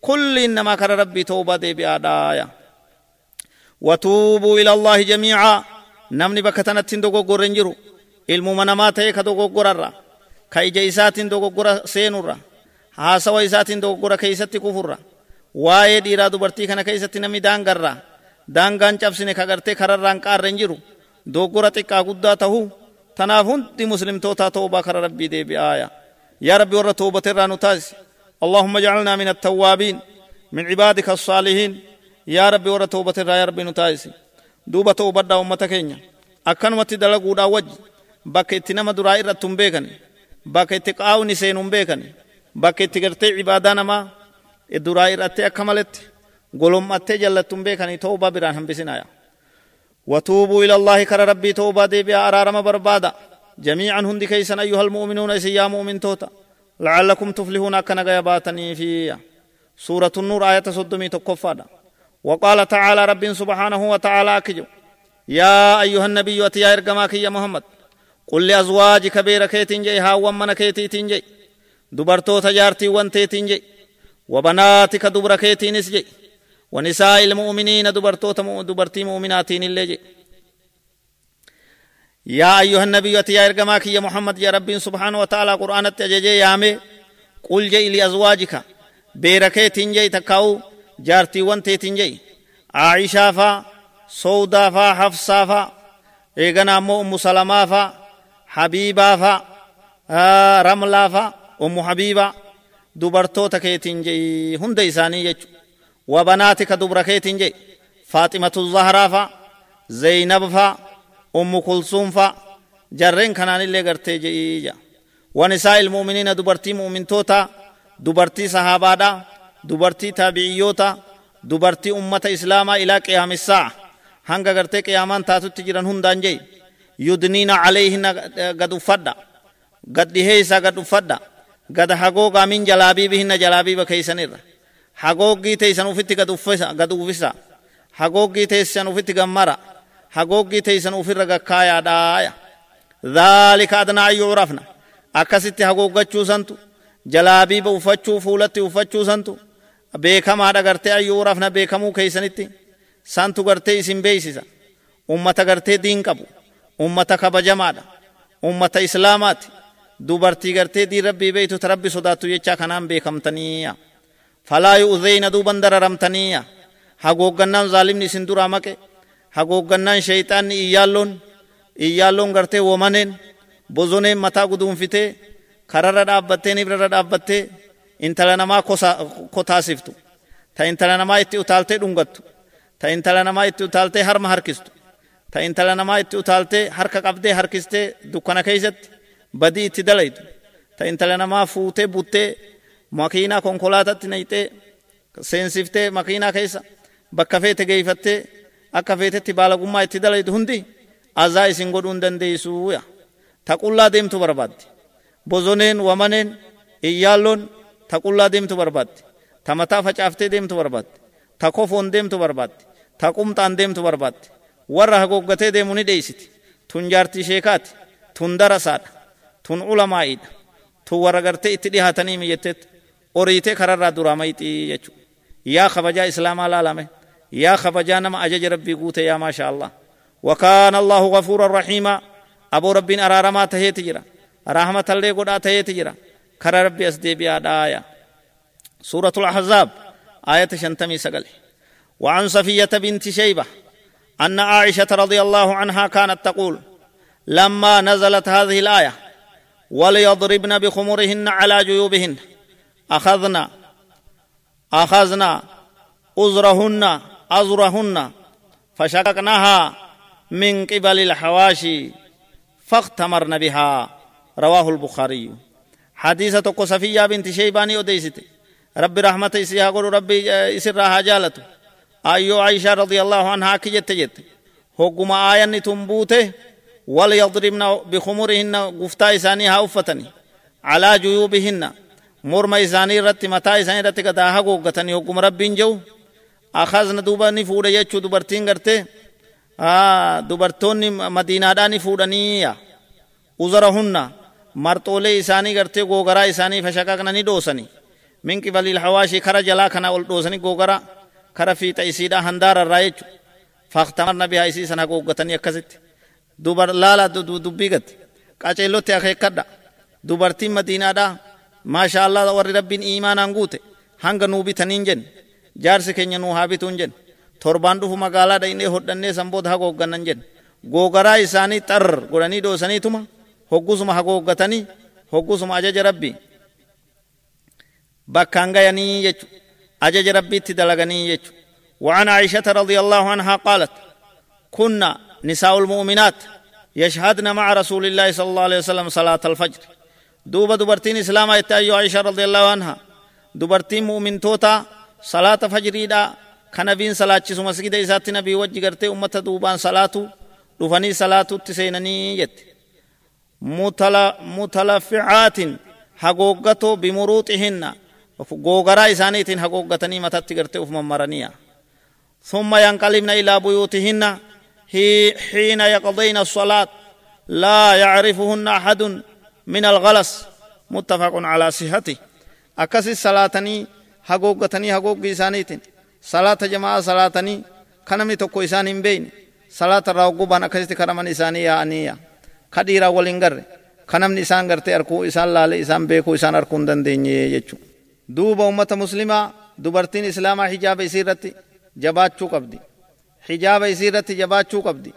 kulliin namaa kara rabbii toobaa deebi'aadhaaya watuubuu ila jamiicaa namni bakka tanattiin dogoggorre hin jiru ilmuma namaa ta'e ka dogoggorarra ka ija isaatiin dogoggora seenurra haasawa isaatiin dogoggora keeysatti kufurra waa'ee dhiiraa dubartii kana keeysatti namni daangarra daangaan cabsine ka gartee kararraan qaarre hin jiru dogoggora xiqqaa guddaa tahuu tanaaf hundi muslimtootaa toobaa kara rabbii deebi'aaya yaa rabbi warra toobaterraa nu taasisi اللهم اجعلنا من التوابين من عبادك الصالحين يا ربي ورا توبة يا ربي نتايسي دوبة توبة دا أمتا كينيا أكنمتي دلقوا دا وجه bakka itti nama duraa irratti hin beekani bakka itti qaawni seenu hin beekani bakka itti gartee ibaadaa namaa duraa irratti akka maletti golommattee jallattu hin beekani toobaa biraan hambisinaya إلى الله كر ربي توبة دي بها أرارم بربادا جميعا هندي كيسن أيها المؤمنون إسيا مؤمن توتا؟ لعلكم تفلحون أكنا غيباتني في سورة النور آية صدمي تقفادا وقال تعالى رب سبحانه وتعالى كجو يا أيها النبي وتيا إرقماك يا محمد. قل لأزواجك بيركيتين جي هاوان من كيتين جي. دبرتو تجارتي وانتيتين جي. وبناتك دبركيتين جي. ونساء المؤمنين دبرتو دبرتي مؤمناتين اللي جي. يا أيها النبي يا إرقماك يا محمد يا رب سبحانه وتعالى قرآن التججي يا مي قل جي لأزواجك بيركيتين جي تكاو. جارتي وانتيتين جي عائشة فا سودا فا حفصة فا. إيغنا أمو أم سلمة فا. حبيبا فا. آه رملا فا. أم حبيبا دبرتو تكيتين جي هند إساني يجو وبناتك دبركيتين جي فاطمة الزهراء فا. زينب فا. جرين كنان اللي قرتي جي جا ونساء المؤمنين دبرتي مؤمن توتا دبرتي صحابة دا دبرتي تابعيوتا دبرتي أمة إسلاما إلى قيام الساعة hanga gartee qiyaamaan taatutti jiran hundaan jee yudniina calayhinna gad uffadha gad dhihee isaa gad uffadha gad hagoogaa min jalaabiibihinna jalaabiiba keeysanirra hagooggii teeysan ufitti gad uffisa hagooggii teeysan ufitti gammara hagooggii teeysan ufirra gakkaayaadhaaya dhaalika adnaa an yucrafna akkasitti hagooggachuusantu jalaabiiba uffachuu fuulatti uffachuusantu beekamaadha gartee an yucrafna beekamuu keeysanitti santu gartee isin beeysisa ummata gartee diin qabu ummata kabajamaadha ummata islaamaati dubartii gartee diin rabbii beeytu ta rabbi sodaattu jechaa kanaan beekamtaniiya falaa yu'zeyna duuban dararamtaniiya hagooggannaan zaalimni isin duraa maqe hagooggannaan sheyxaanni iyyaalloon iyyaalloon gartee womaneen bozoneen mataa guduunfitee kararra dhaabbattee nibrarra dhaabbattee intala namaa kotaasiftu ta intala namaa itti utaaltee dhungattu ta intala namaa itti utaaltee harma harkistu ta intala namaa itti utaaltee harka qabdee harkistee dukkana keeysatti badii itti dalaytu ta intala namaa fuutee buttee makiinaa konkolaatatti nayxee seensiftee makiinaa keessa bakka feete geeyfattee akka feetetti baalagummaa itti dalaytu hundi azaa isin godhuu hin dandeeysuuya ta qullaa deemtu barbaaddi bozoneen wamaneen iyyaalloon ta qullaa deemtu barbaaddi ta mataa facaaftee deemtu barbaaddi ta kofoon deemtu barbaaddi ta qumxaan deemtu barbaaddi warra hagooggatee deemu ni dheeysiti tun jaartii sheekaati tun darasaadha tun ulamaa'iidha tun warra gartee itti dhihaatanii miyetteet oriitee kararraa duraa jechu yaa kabajaa islaamaa laalame yaa kabajaa nama ajaja rabbii guute yaa maasha allah وكان الله غفورا رحيما. أبو رب أرارما تهيت جرا. رحمة الله قد تهيت جرا. كر ربي أسدي بيا آية سورة الأحزاب آية شنتمي سقل. وعن صفية بنت شيبة أن عائشة رضي الله عنها كانت تقول لما نزلت هذه الآية وليضربن بخمرهن على جيوبهن أخذنا أخذنا أزرهن أزرهن فشققناها من قبل الحواشي فاختمرن بها رواه البخاري. حديثة صفية بنت شيباني وديست رب رحمة إسيها قول ربي إسرها جالته أيو عائشة رضي الله عنها كي جت. جت حكم آية تنبوته وليضربن بخمرهن قفتا إساني هاوفتني على جيوبهن مرمى إساني رت متى إساني رت قداها قوقتني حكم ربين جو أخذنا دوبا نفود يجو دوبرتين قرته آه دوبرتون مدينة داني فودنية uzarahunna marxoolee isaanii gartee googaraa isaanii fashaqaqnanii dhoosanii min qibaliil hawaashii kara jalaa kana ol dhoosanii googaraa kara fiixa isiidha handaara irraa jechu faaqtamarna bihaa isii sana haguuggatanii akkasitti dubar laala dubbii gatti qaceellotti akeekkadha dubartiin madiinaadha maasha Allah warri rabbiin iimaanaan guute hanga nuu bitaniin jenne jaarsi keenya nuu haa bituun jenne torbaan dhufu magaalaa dhaynee hodhannee sanboota hagooggannan jenne googaraa isaanii xar godhanii dhoosaniituma hoggusuma hagooggatanii hoggusuma ajaja rabbii bakkaan gayanii jechu ajaja rabbiitti dalaganii jechu وعن عائشة رضي الله عنها قالت كنا نساء المؤمنات يشهدن مع رسول الله صلى الله عليه وسلم صلاة الفجر دوبا دبرتين إسلام أيها عائشة رضي الله عنها دبرتين مؤمن توتا دا كنبين صلاة شسو مسجد إسات نبي وجه قرتي أمة دوبان صلاة دفني صلاة تسينني يت متلفعات حقوقته بمروطهن غوغرا إسانيتين حقوقتني متت قرتي أفم مرنيا ثم ينقلبن إلى بيوتهن حين يقضين الصلاة لا يعرفهن أحد من الغلس متفق على صحته أكس الصلاة حقوقتني حقوق إسانيتين صلاة جماعة صلاة كنمي تكو إسان بين صلاة الرقوبان أكسي كرمان إساني يا أنيا كديرا ولنگر كنمني إسان غرتي أركو إسان لالي إسان بيكو إسان أركون دنديني يجو دوب أمة مسلمة دبرتين إسلاما حجاب إسيرتي jabaachuu qabdi hijaaba isii irratti jabaachuu qabdi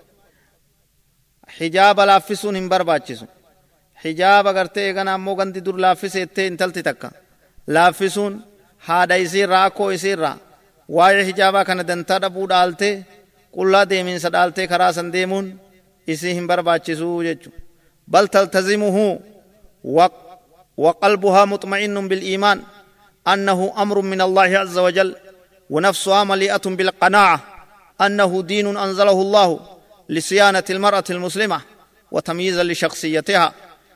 hijaaba laaffisuun hin barbaachisu hijaaba gartee eegana ammoo gandi dur laaffiseettee intalti takka. Laaffisuun haadha isiirraa akkoo isiirraa waa'ee hijaabaa kana dantaa dhabuu dhaaltee qullaa deemiinsa dhaaltee karaa san deemuun isii hin barbaachisuu jechu bal taltazimuhu وقلبها مطمئن بالإيمان أنه أمر من الله عز وجل ونفسها مليئة بالقناعة أنه دين أنزله الله لصيانة المرأة المسلمة وتمييزا لشخصيتها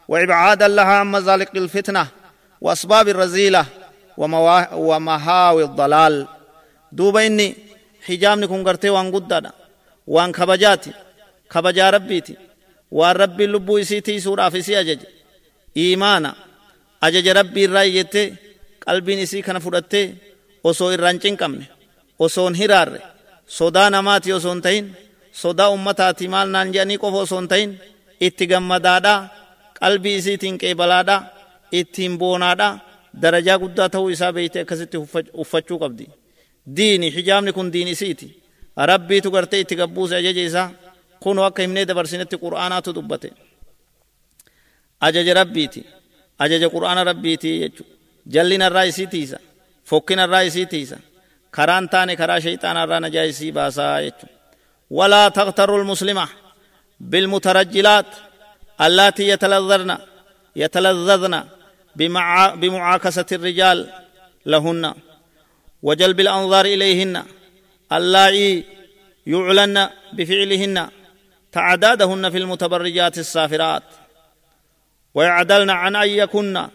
وإبعادا لها عن مزالق الفتنة وأسباب الرزيلة ومهاوي الضلال دوب إني حجامني كن قرتي وان قدادا وان كبجاتي كبجا ربيتي وان ربي اللبو إسيتي سورة في سي أجج إيمانا أجج ربي الرأي قلبي إسي كان cinqabne osoon hiraarre sodaa namaati osoo hin ta'in sodaa ummataati maal naan jedhanii qofa osoo hin ta'in itti gammadaadha qalbii isiitiin qeebalaadha ittiin boonaadha beeyte akkasitti uffachuu qabdi diini hijaabni kun diin isiiti rabbiitu gartee itti gabbuuse ajaja isaa kun akka himnee dabarsinetti qur'aanaatu dubbate ajaja rabbiiti ajaja qur'aana rabbiiti jechuudha jallina irraa isii tiisa fokkina irraa isii tiisa karaan taane karaa shayxaana irraa najaa isii baasaa jechuudha walaa taqtaru lmuslima بالمترجلات اللاتي يتلذذن يتلذذن بمعاكسة الرجال لهن وجلب الأنظار إليهن. اللائي يعلن بفعلهن. تعدادهن في المتبرجات السافرات. ويعدلن عن أن يكن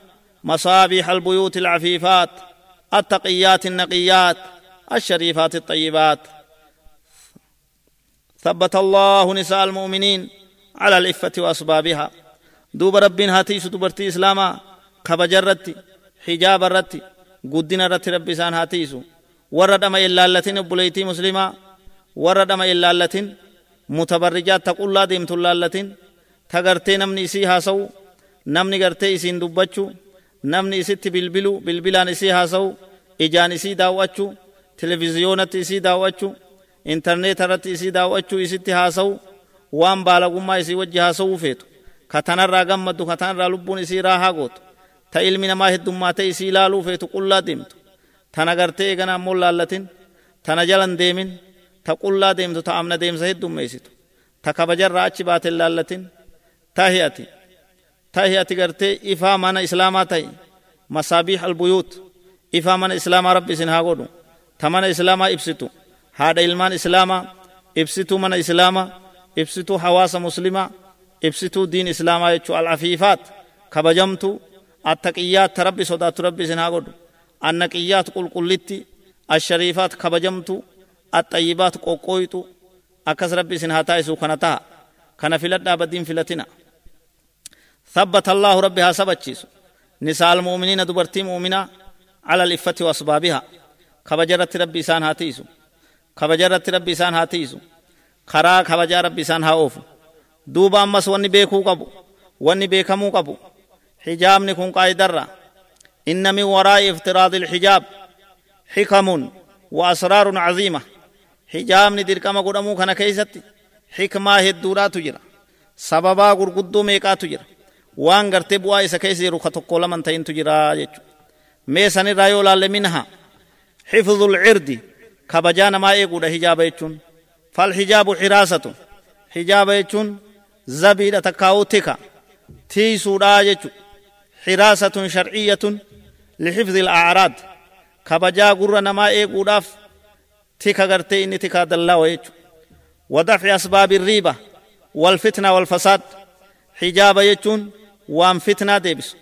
مصابيح البيوت العفيفات التقيات النقيات الشريفات الطيبات. ثبت الله نساء المؤمنين على الإفة وأسبابها دوب رب هاتيس دبرتي إسلاما. كبجرتي حجاب الرتي قدنا رتي رب سان هاتيسو ورد أما إلا اللتين بليتي مسلما ورد أما إلا اللتين mutabarrijaat ta qullaa deemtu laallatin ta namni isii haasa'u namni gartee isiin dubbachuu namni isitti bilbilu bilbilaan isii haasa'u ijaan isii daawwachuu televiziyoonatti isii daawwachuu intarneeta irratti isii daawwachuu isitti haasa'u waan baalagummaa isii wajji haasa'uu feetu ka tanarraa gammaddu ka tanarraa lubbuun isii raahaa gootu ta ilmi namaa heddummaatee isii ilaaluu feetu qullaa deemtu tana gartee eegana ammoo laallatin tana jalan deemin ta qullaa deemtu ta amna deemsa heddummeessitu ta kabajarraa achi baate laallatin ta hi'ati ta hi'ati gartee ifaa mana islaamaa ta'e masaabiix albuyuut ifaa mana islaamaa rabbi isin haa godhu ta mana islaamaa ibsitu haadha ilmaan islaamaa ibsituu mana islaamaa ibsituu hawaasa muslimaa ibsituu diin islaamaa jechuu alcafiifaat kabajamtu rabbi isin haa godhu annaqiyyaat qulqullitti ashariifaat kabajamtu axayyibaat qoqqooyxu akkas rabbi isin haa taa'isu kana taha kana filadhaa baddiin filatina ثبت الله ربي ها سبتشيسو نساء المؤمنين دبرتي مؤمنة على الإفة وأسبابها كبجرت ربي سان هاتيسو كبجرت ربي سان هاتيسو خرا كبجا ربي سان هاوفو دوبا أمس واني بيكو قبو واني بيكمو قبو حجاب نكون قايدرّا إن من وراء افتراض الحجاب حكم وأسرار عظيمة. حجاب ندير كما قدمو كان كيستي. حكمة هدورا تجرى. سببا قرقدو ميقا تجرى. وان غرتي بوا إسا كيسي روخة تقول من تين تجرى جيچو ميسان رايو لال حفظ العرد كبجان ما يقول حجاب يچون فالحجاب حراسة. حجاب يچون زبيدة تكاو تكا تي سودا يچو حراسة شرعية لحفظ الأعراض. كبجا قرر نما إيقوداف تيكا غرتي إني تيكا دلا ويجو. ودفع أسباب الريبة والفتنة والفساد. حجاب يجون وان فتنة ديبس.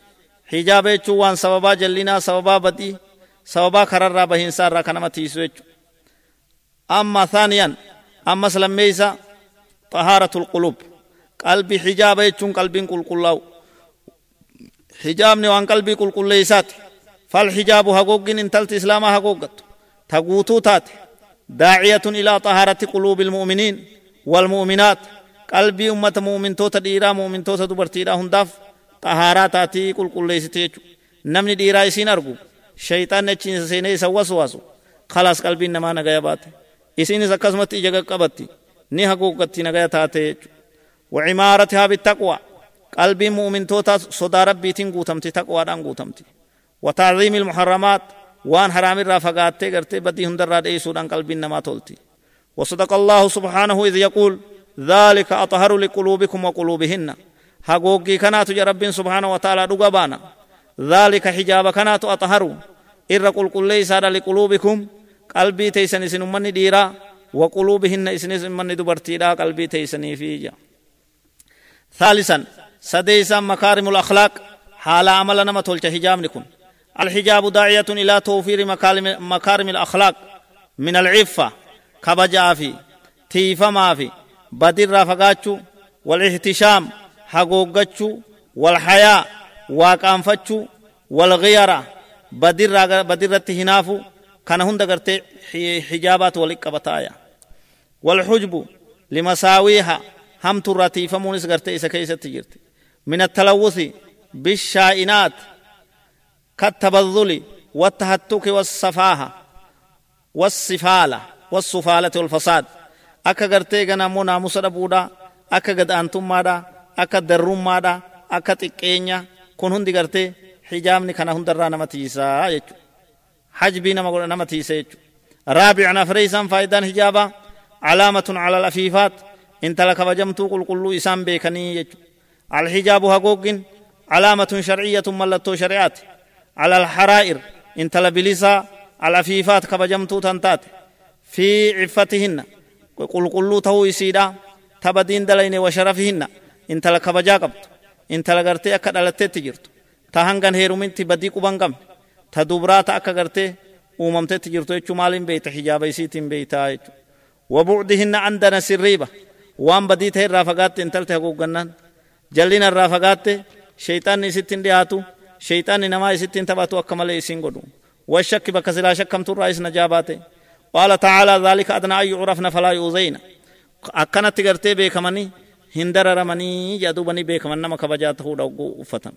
حجاب يجون وان سببا جلنا سببا بدي سببا كرر بهين سار كنما تيسو يجو. أما ثانيا أما سلميسا طهارة القلوب. قلبي حجاب يجون قلبين قل قلاو حجابني وان قلبي قل قل ليسات فالحجاب حقوق إن تلت إسلام حقوقت تقوتو تات داعية إلى طهارة قلوب المؤمنين والمؤمنات قلبي أمة مؤمن توتا ديرا مؤمن توتا دبرتيرا هنداف طهارة تاتي قل قل ليستيج نمني ديرا يسين أرقو شيطان نچين سيني سواس واسو خلاص قلبي نما نغايا بات إسين سكسمت إجاق قبتي ني حقوقتي نغايا تاتي قلبي مؤمن توتا صدا ربي تنقوتمتي تقوى دان قوتمتي. وتعظيم المحرمات وان حرام الرافقات غرتي بدي هندر راد سودان قلبي نما تولتي. وصدق الله سبحانه إذ يقول ذلك أطهر لقلوبكم وقلوبهن. حقوقي كانت يا رب سبحانه وتعالى دغبانا ذلك حجاب كانت أطهر. إر قل قل ليس لقلوبكم قلبي تيسن سن من ديرا وقلوبهن اسن من دبرتيرا قلبي تيسني فيجا. ثالثا سديسا مكارم الأخلاق حال عمل نما تولش حجاب نكون الحجاب داعية إلى توفير مكارم الأخلاق. من العفة كبجا في تيفا ما في بدر رافقاتشو والاحتشام حقوقاتشو والحياء واقانفتشو والغيرة بدر بدر هنافو كان هند قرتي حجابات والإقبتايا والحجب لمساويها هم تراتي فمونس قرتي إسا كيسة تجرتي. من التلوث بالشائنات كالتبذل والتهتك والصفاهة والصفالة والصفالة والفساد. أكا غرتيغنا منا مسربودا أكا قد أنتم مادا أكا درم مادا أكا تكينيا. كون هندي غرتي حجام نكنا هندرا نمتيسا حج بينا مغول نمتيسا رابع نفريسا فايدان حجابا. علامة على الأفيفات. انت لك وجمتو قل قلو إسان بيكني يجو. Alhijaabu hagoogin calaamatun sharciyyatun mallattoo shari'aati على الحرائر انت لبلسا العفيفات كبجمتو تنتات في عفتهن قل قلو تو يسيدا تبدين دلين وشرفهن انت لكبجا قبط انت لغرتي اكا دلتي تجرت تهنغن هيرومين تبدي قبان تدبرات اكا غرتي uumamtee jirtu jechuu maaliin beeyta hijaaba isiitiin beeytaa jechu wabucdihinna andana sirriiba waan badii ta'e irraa fagaatte intalti jallina irraa fagaatte sheeyxaanni dhiyaatu شيطان نما يستين تباتو أكمل يسين قدو والشك بكسلا شكم ترى إسنا جاباته قال تعالى ذلك أدنى أن يعرفن فلا يؤذين akkanatti gartee beekamanii hin dararamanii jedhubanii beekaman nama kabajaa ta'uudha ogguu uffatan.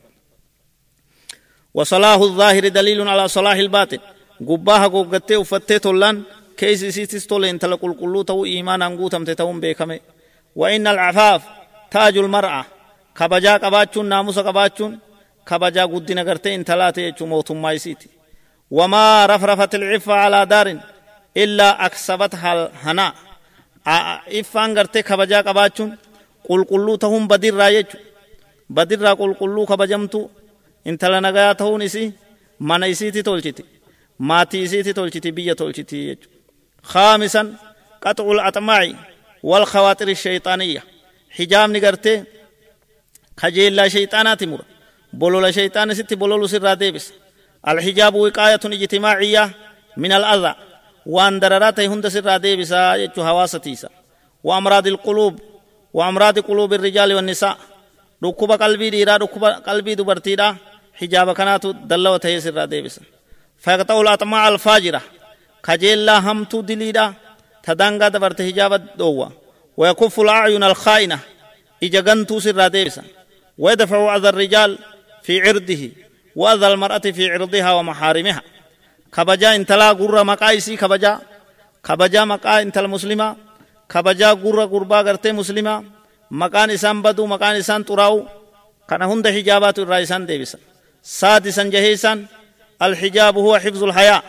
وصلاح الظاهر دليل على صلاح الباطن قباها قوغتي وفتي تولان كيس سيتس تولين تلقل قلو تو إيمانا قوتم تتون بيكمي وإن العفاف تاج المرأة ناموس قباتشون كبجا قدنا قرتي انتلاتي يجو موت مايسيتي وما رفرفت العفة على دار إلا أكسبتها الهناء إفان قرتي كبجا قباتشون قل قلو تهم بدر رايجو بدر را قل قلو كبجمتو intala nagayaa ta'uun isii mana isiiti tolchiti maatii isiiti tolchiti biyya tolchiti jechuudha khaamisan qaxuul axmaa'i wal khawaaxiri shayxaaniyya hijaabni gartee kajeellaa shayxaanaati mura bolola shayxaana sitti bololu sirraa deebisa alhijaabu wiqaayatun ijtimaaciyyaa min al'adhaa waan dararaa ta'e hunda sirraa deebisaa jechuu hawaasa tiisa wa amraadi alquluub wa amraadi quluubi irrijaali wannisaa dhukkuba qalbii dhiiraa dhukkuba qalbii dubartiidhaa حجاب كانت دلو تيسر ديبس فيقطع الأطماع الفاجرة كجيلا همتو دليدا تدانغا دبرت حجاب دوا ويكف الأعين الخائنة إجا سر ديبس ويدفع أذى الرجال في عرضه وأذى المرأة في عرضها ومحارمها. كبجا انتلا قرى مقايسي كبجا كبجا مقا انت المسلمة كبجا قرى قربا قرتي مسلمة مكان إسان بدو مكان إسان تراو. كان هند حجابات الرئيسان ديبسا سادسا جهيسا الحجاب هو حفظ الحياء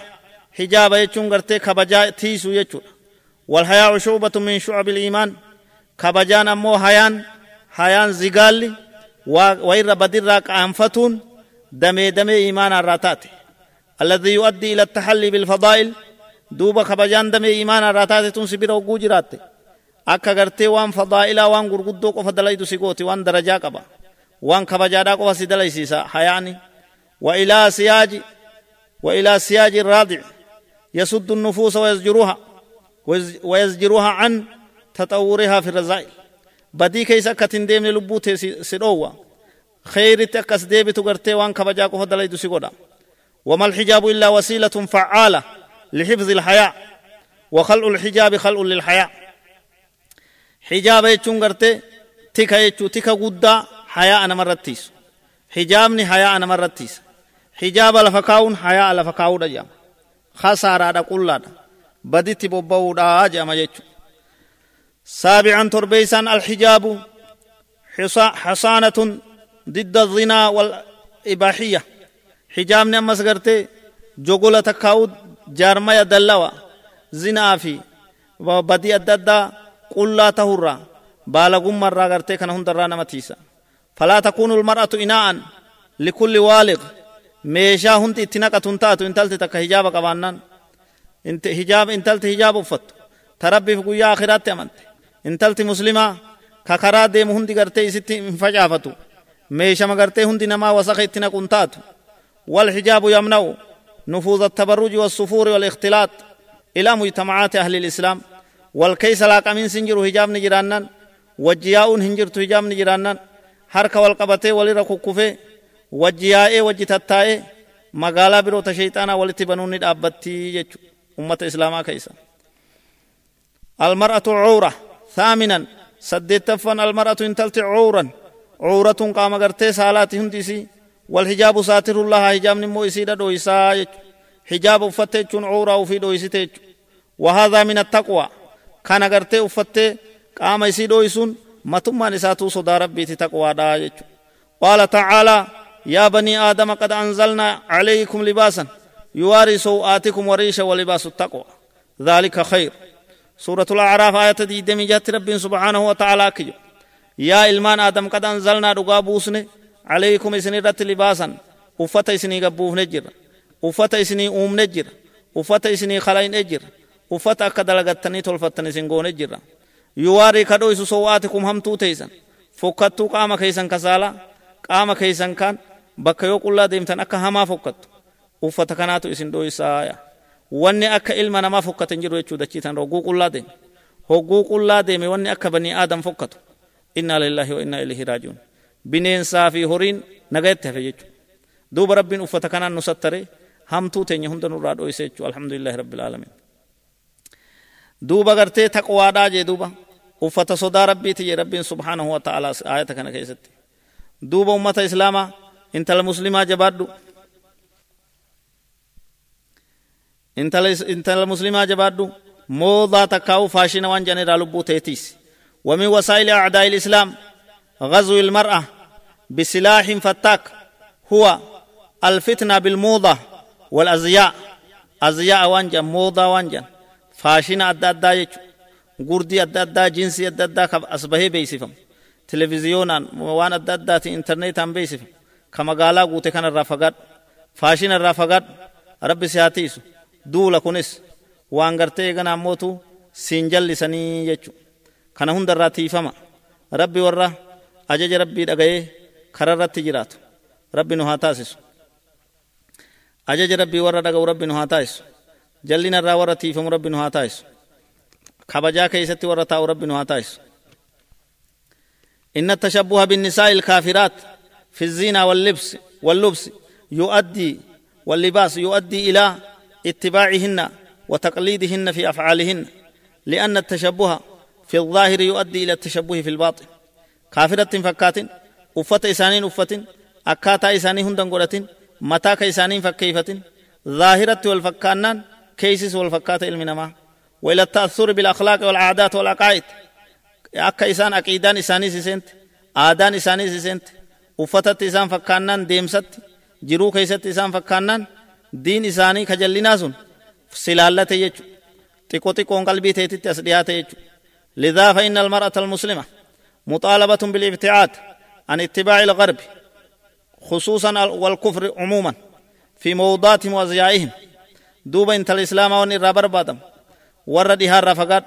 حجاب يجون غرتي كبجا تيسو يجون. والحياء شعبة من شعب الإيمان. كبجان أمو حيان حيان زغالي وإر بدر أنفتون دمي دمي إيمان الراتات الذي يؤدي إلى التحلي بالفضائل دوبا كبجان دمي إيمان الراتات تنسبير وقوجرات akka gartee waan fadaa'ilaa waan gurguddoo qofa dalaytu si gooti waan darajaa qaba. وان كبجادا قوة سيدلي سيسا حياني وإلى سياج وإلى سياج الراضع يسد النفوس ويزجروها ويزجروها عن تطورها في الرزائل بدي كيسا كتن ديمن لبوت سيدوا خير تكس ديبي تغرتي وان كبجا قوة دلي دسيقودا وما الحجاب إلا وسيلة فعالة لحفظ الحياة وخلق الحجاب خلق للحياة حجاب يتشون غرتي تيكا يتشو تيكا قدا حياء أنا مرتيس حجابني حياء أنا مرتيس حجاب لفكاون حياء لفكاون جام خسارة دا كل بديت بوبو دا جام جيتشو سابعا تربيسان الحجاب حصانة ضد الزنا والإباحية. حجاب نمس قرتي جوغولا تكاود جارما يدلوا زنا في. بدي أددا قل لا تهرى بالغم مرة قرتي كان هندرا نمتيسا فلا تكون المرأة إناء لكل والغ. ميشا هنت اتناك تنتاتو انتلت تك حجاب قبانان انت حجاب انتلت حجاب افت تربي في قويا آخرات امنت انتلت مسلمة ككرا ديم هندي غرتي ست انفجافتو ميشا مغرتي هندي نما وسخ اتناك انتاتو والحجاب يمنع نفوذ التبرج والصفور والاختلاط إلى مجتمعات أهل الإسلام والكيس لاقا من سنجر حجاب نجرانان وجياء هنجرت حجاب نجرانان harka wal qabatee walirra kukkufee wajji yaa'ee wajji tattaa'ee magaalaa biroota shayxaanaa walitti banuun ni cuura thaaminan saddeettaffan almar'atu intalti cuuran cuuratun qaama gartee saalaati hundi isii والحجاب ساتر الله حجاب نمو إسيدا دويسا حجاب أفتة جون عورا وفي دويسته وهذا من التقوى. كان غرتي أفتة قام إسي دويسون متما نساتو صدا ربي تقوى دا قال تعالى يا بني آدم قد أنزلنا عليكم لباسا. يواري سوآتكم وريشا ولباس التقوى. ذلك خير. سورة الأعراف آية دي دمي جات رب سبحانه وتعالى كيو يا إلمان آدم قد أنزلنا رقا بوسني عليكم إسني رت لباسا أفتا إسني قبوف نجر أفتا إسني أوم نجر أفتا إسني خلاين نجر أفتا كدلغتني تلفتني سنقو نجر yuwaarii kadhoo isu sowaatikum hamtuu teeysan fokkattuu qaama keeysan kasaala qaama keeysan kaan bakka yoo qullaa deemtan akka hamaa fokkattu uffata kanaatu isin dhoysaaya wanni akka ilma namaa fokkatan jiru jechuu dachiitan hogguu qullaa deeme hogguu qullaa deeme wanni akka banii aadam fokkatu inna lillahi wa inna ilaihi raajiun bineensaa fi horiin nagayatti hafe jechuu duuba rabbiin uffata kanaan nu sattare hamtuu teenya hunda nurraa dhoyse jechuu alhamdulillahi rabbil aalamiin duuba gartee taqwaadhaa jee duuba uffata sodaa rabbiiti je rabbiin subhaanahu wa ta'ala ayata kana keessatti duuba ummata islaamaa intala muslimaa jabaadhu intala muslimaa jabaadhu موضة تكاو فاشنا وان جاني رالبو تيتيس ومن وسائل أعداء الإسلام غزو المرأة بسلاح فتاك هو الفتنة بالموضة والأزياء أزياء وانجا موضة وانجا فاشنا أدى أدى يجو قردي أدى أدى جنسي أدى أدى أصبهي بيسفم تلفزيونا وان أدى أدى انترنت هم بيسفم كما قالا قوتي كان الرافقات فاشنا الرافقات رب سياتيسو دولا كنس waan gartee eegana ammootu siin jallisanii jechu kana hundarraa tiifama rabbi warra ajaja rabbii dhaga'ee kararratti jiraatu rabbi nu haa taasisu ajaja rabbii warra dhaga'u rabbi nu haa taasisu jallina irraa warra tiifamu rabbi nu haa taasisu kabajaa keessatti warra taa'u rabbi nu haa taasisu إن التشبه بالنساء الكافرات في الزينة واللبس واللبس يؤدي واللباس يؤدي إلى اتباعهن وتقليدهن في أفعالهن لأن التشبه في الظاهر يؤدي إلى التشبه في الباطن. كافرة فكات أفت إسانين أفت أكاتا إساني هندن قرة متى كإسانين فكيفة ظاهرة والفكانان كيسس والفكات إلمنما. وإلى التأثر بالأخلاق والعادات والعقائد أكا إسان أكيدان إساني سيسنت آدان إساني سيسنت أفتت إسان فكانان ديمست جرو كيست إسان فكانان دين إساني كجلنا سن silaalate jechu xiqqoo xiqqoon qalbii teetitti as dhiyaate jechu لذا فإن المرأة المسلمة مطالبة بالابتعاد عن اتباع الغرب خصوصا والكفر عموما في موضاتهم وأزيائهم دوبا انت الإسلام وان الرابر بادم ورد هار رافقات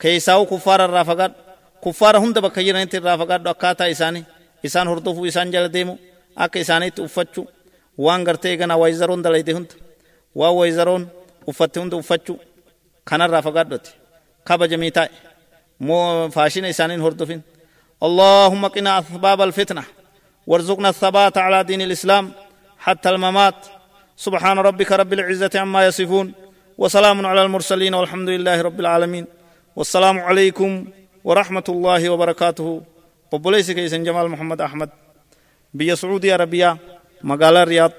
كيساو كفار الرافقات كفار هند بكيرا انت الرافقات دكاتا إساني إسان هردوفو إسان جل ديمو أك إساني تؤفتشو وان غرتي غنا ويزرون دلائده هند waa wayzaroon uffatte hunda uffachu kanarraa fagaadhote kabajamii taa'e moo faashina isaaniin hordofin. اللهم قنا أسباب الفتنة وارزقنا الثبات على دين الإسلام حتى الممات سبحان ربك رب العزة عما يصفون وسلام على المرسلين والحمد لله رب العالمين والسلام عليكم ورحمة الله وبركاته وبوليس كيسن جمال محمد أحمد بيا سعودي عربية مقالة رياض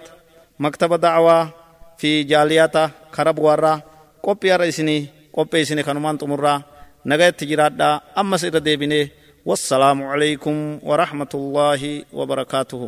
مكتب دعوة fi jaaliyata kara bu'aarraa qophii har'a isinii qopheessine kanumaan xumurraa nagayatti jiraadhaa ammas irra deebinee wassalaamu alaykum warahmatullaahi wabarakaatuhu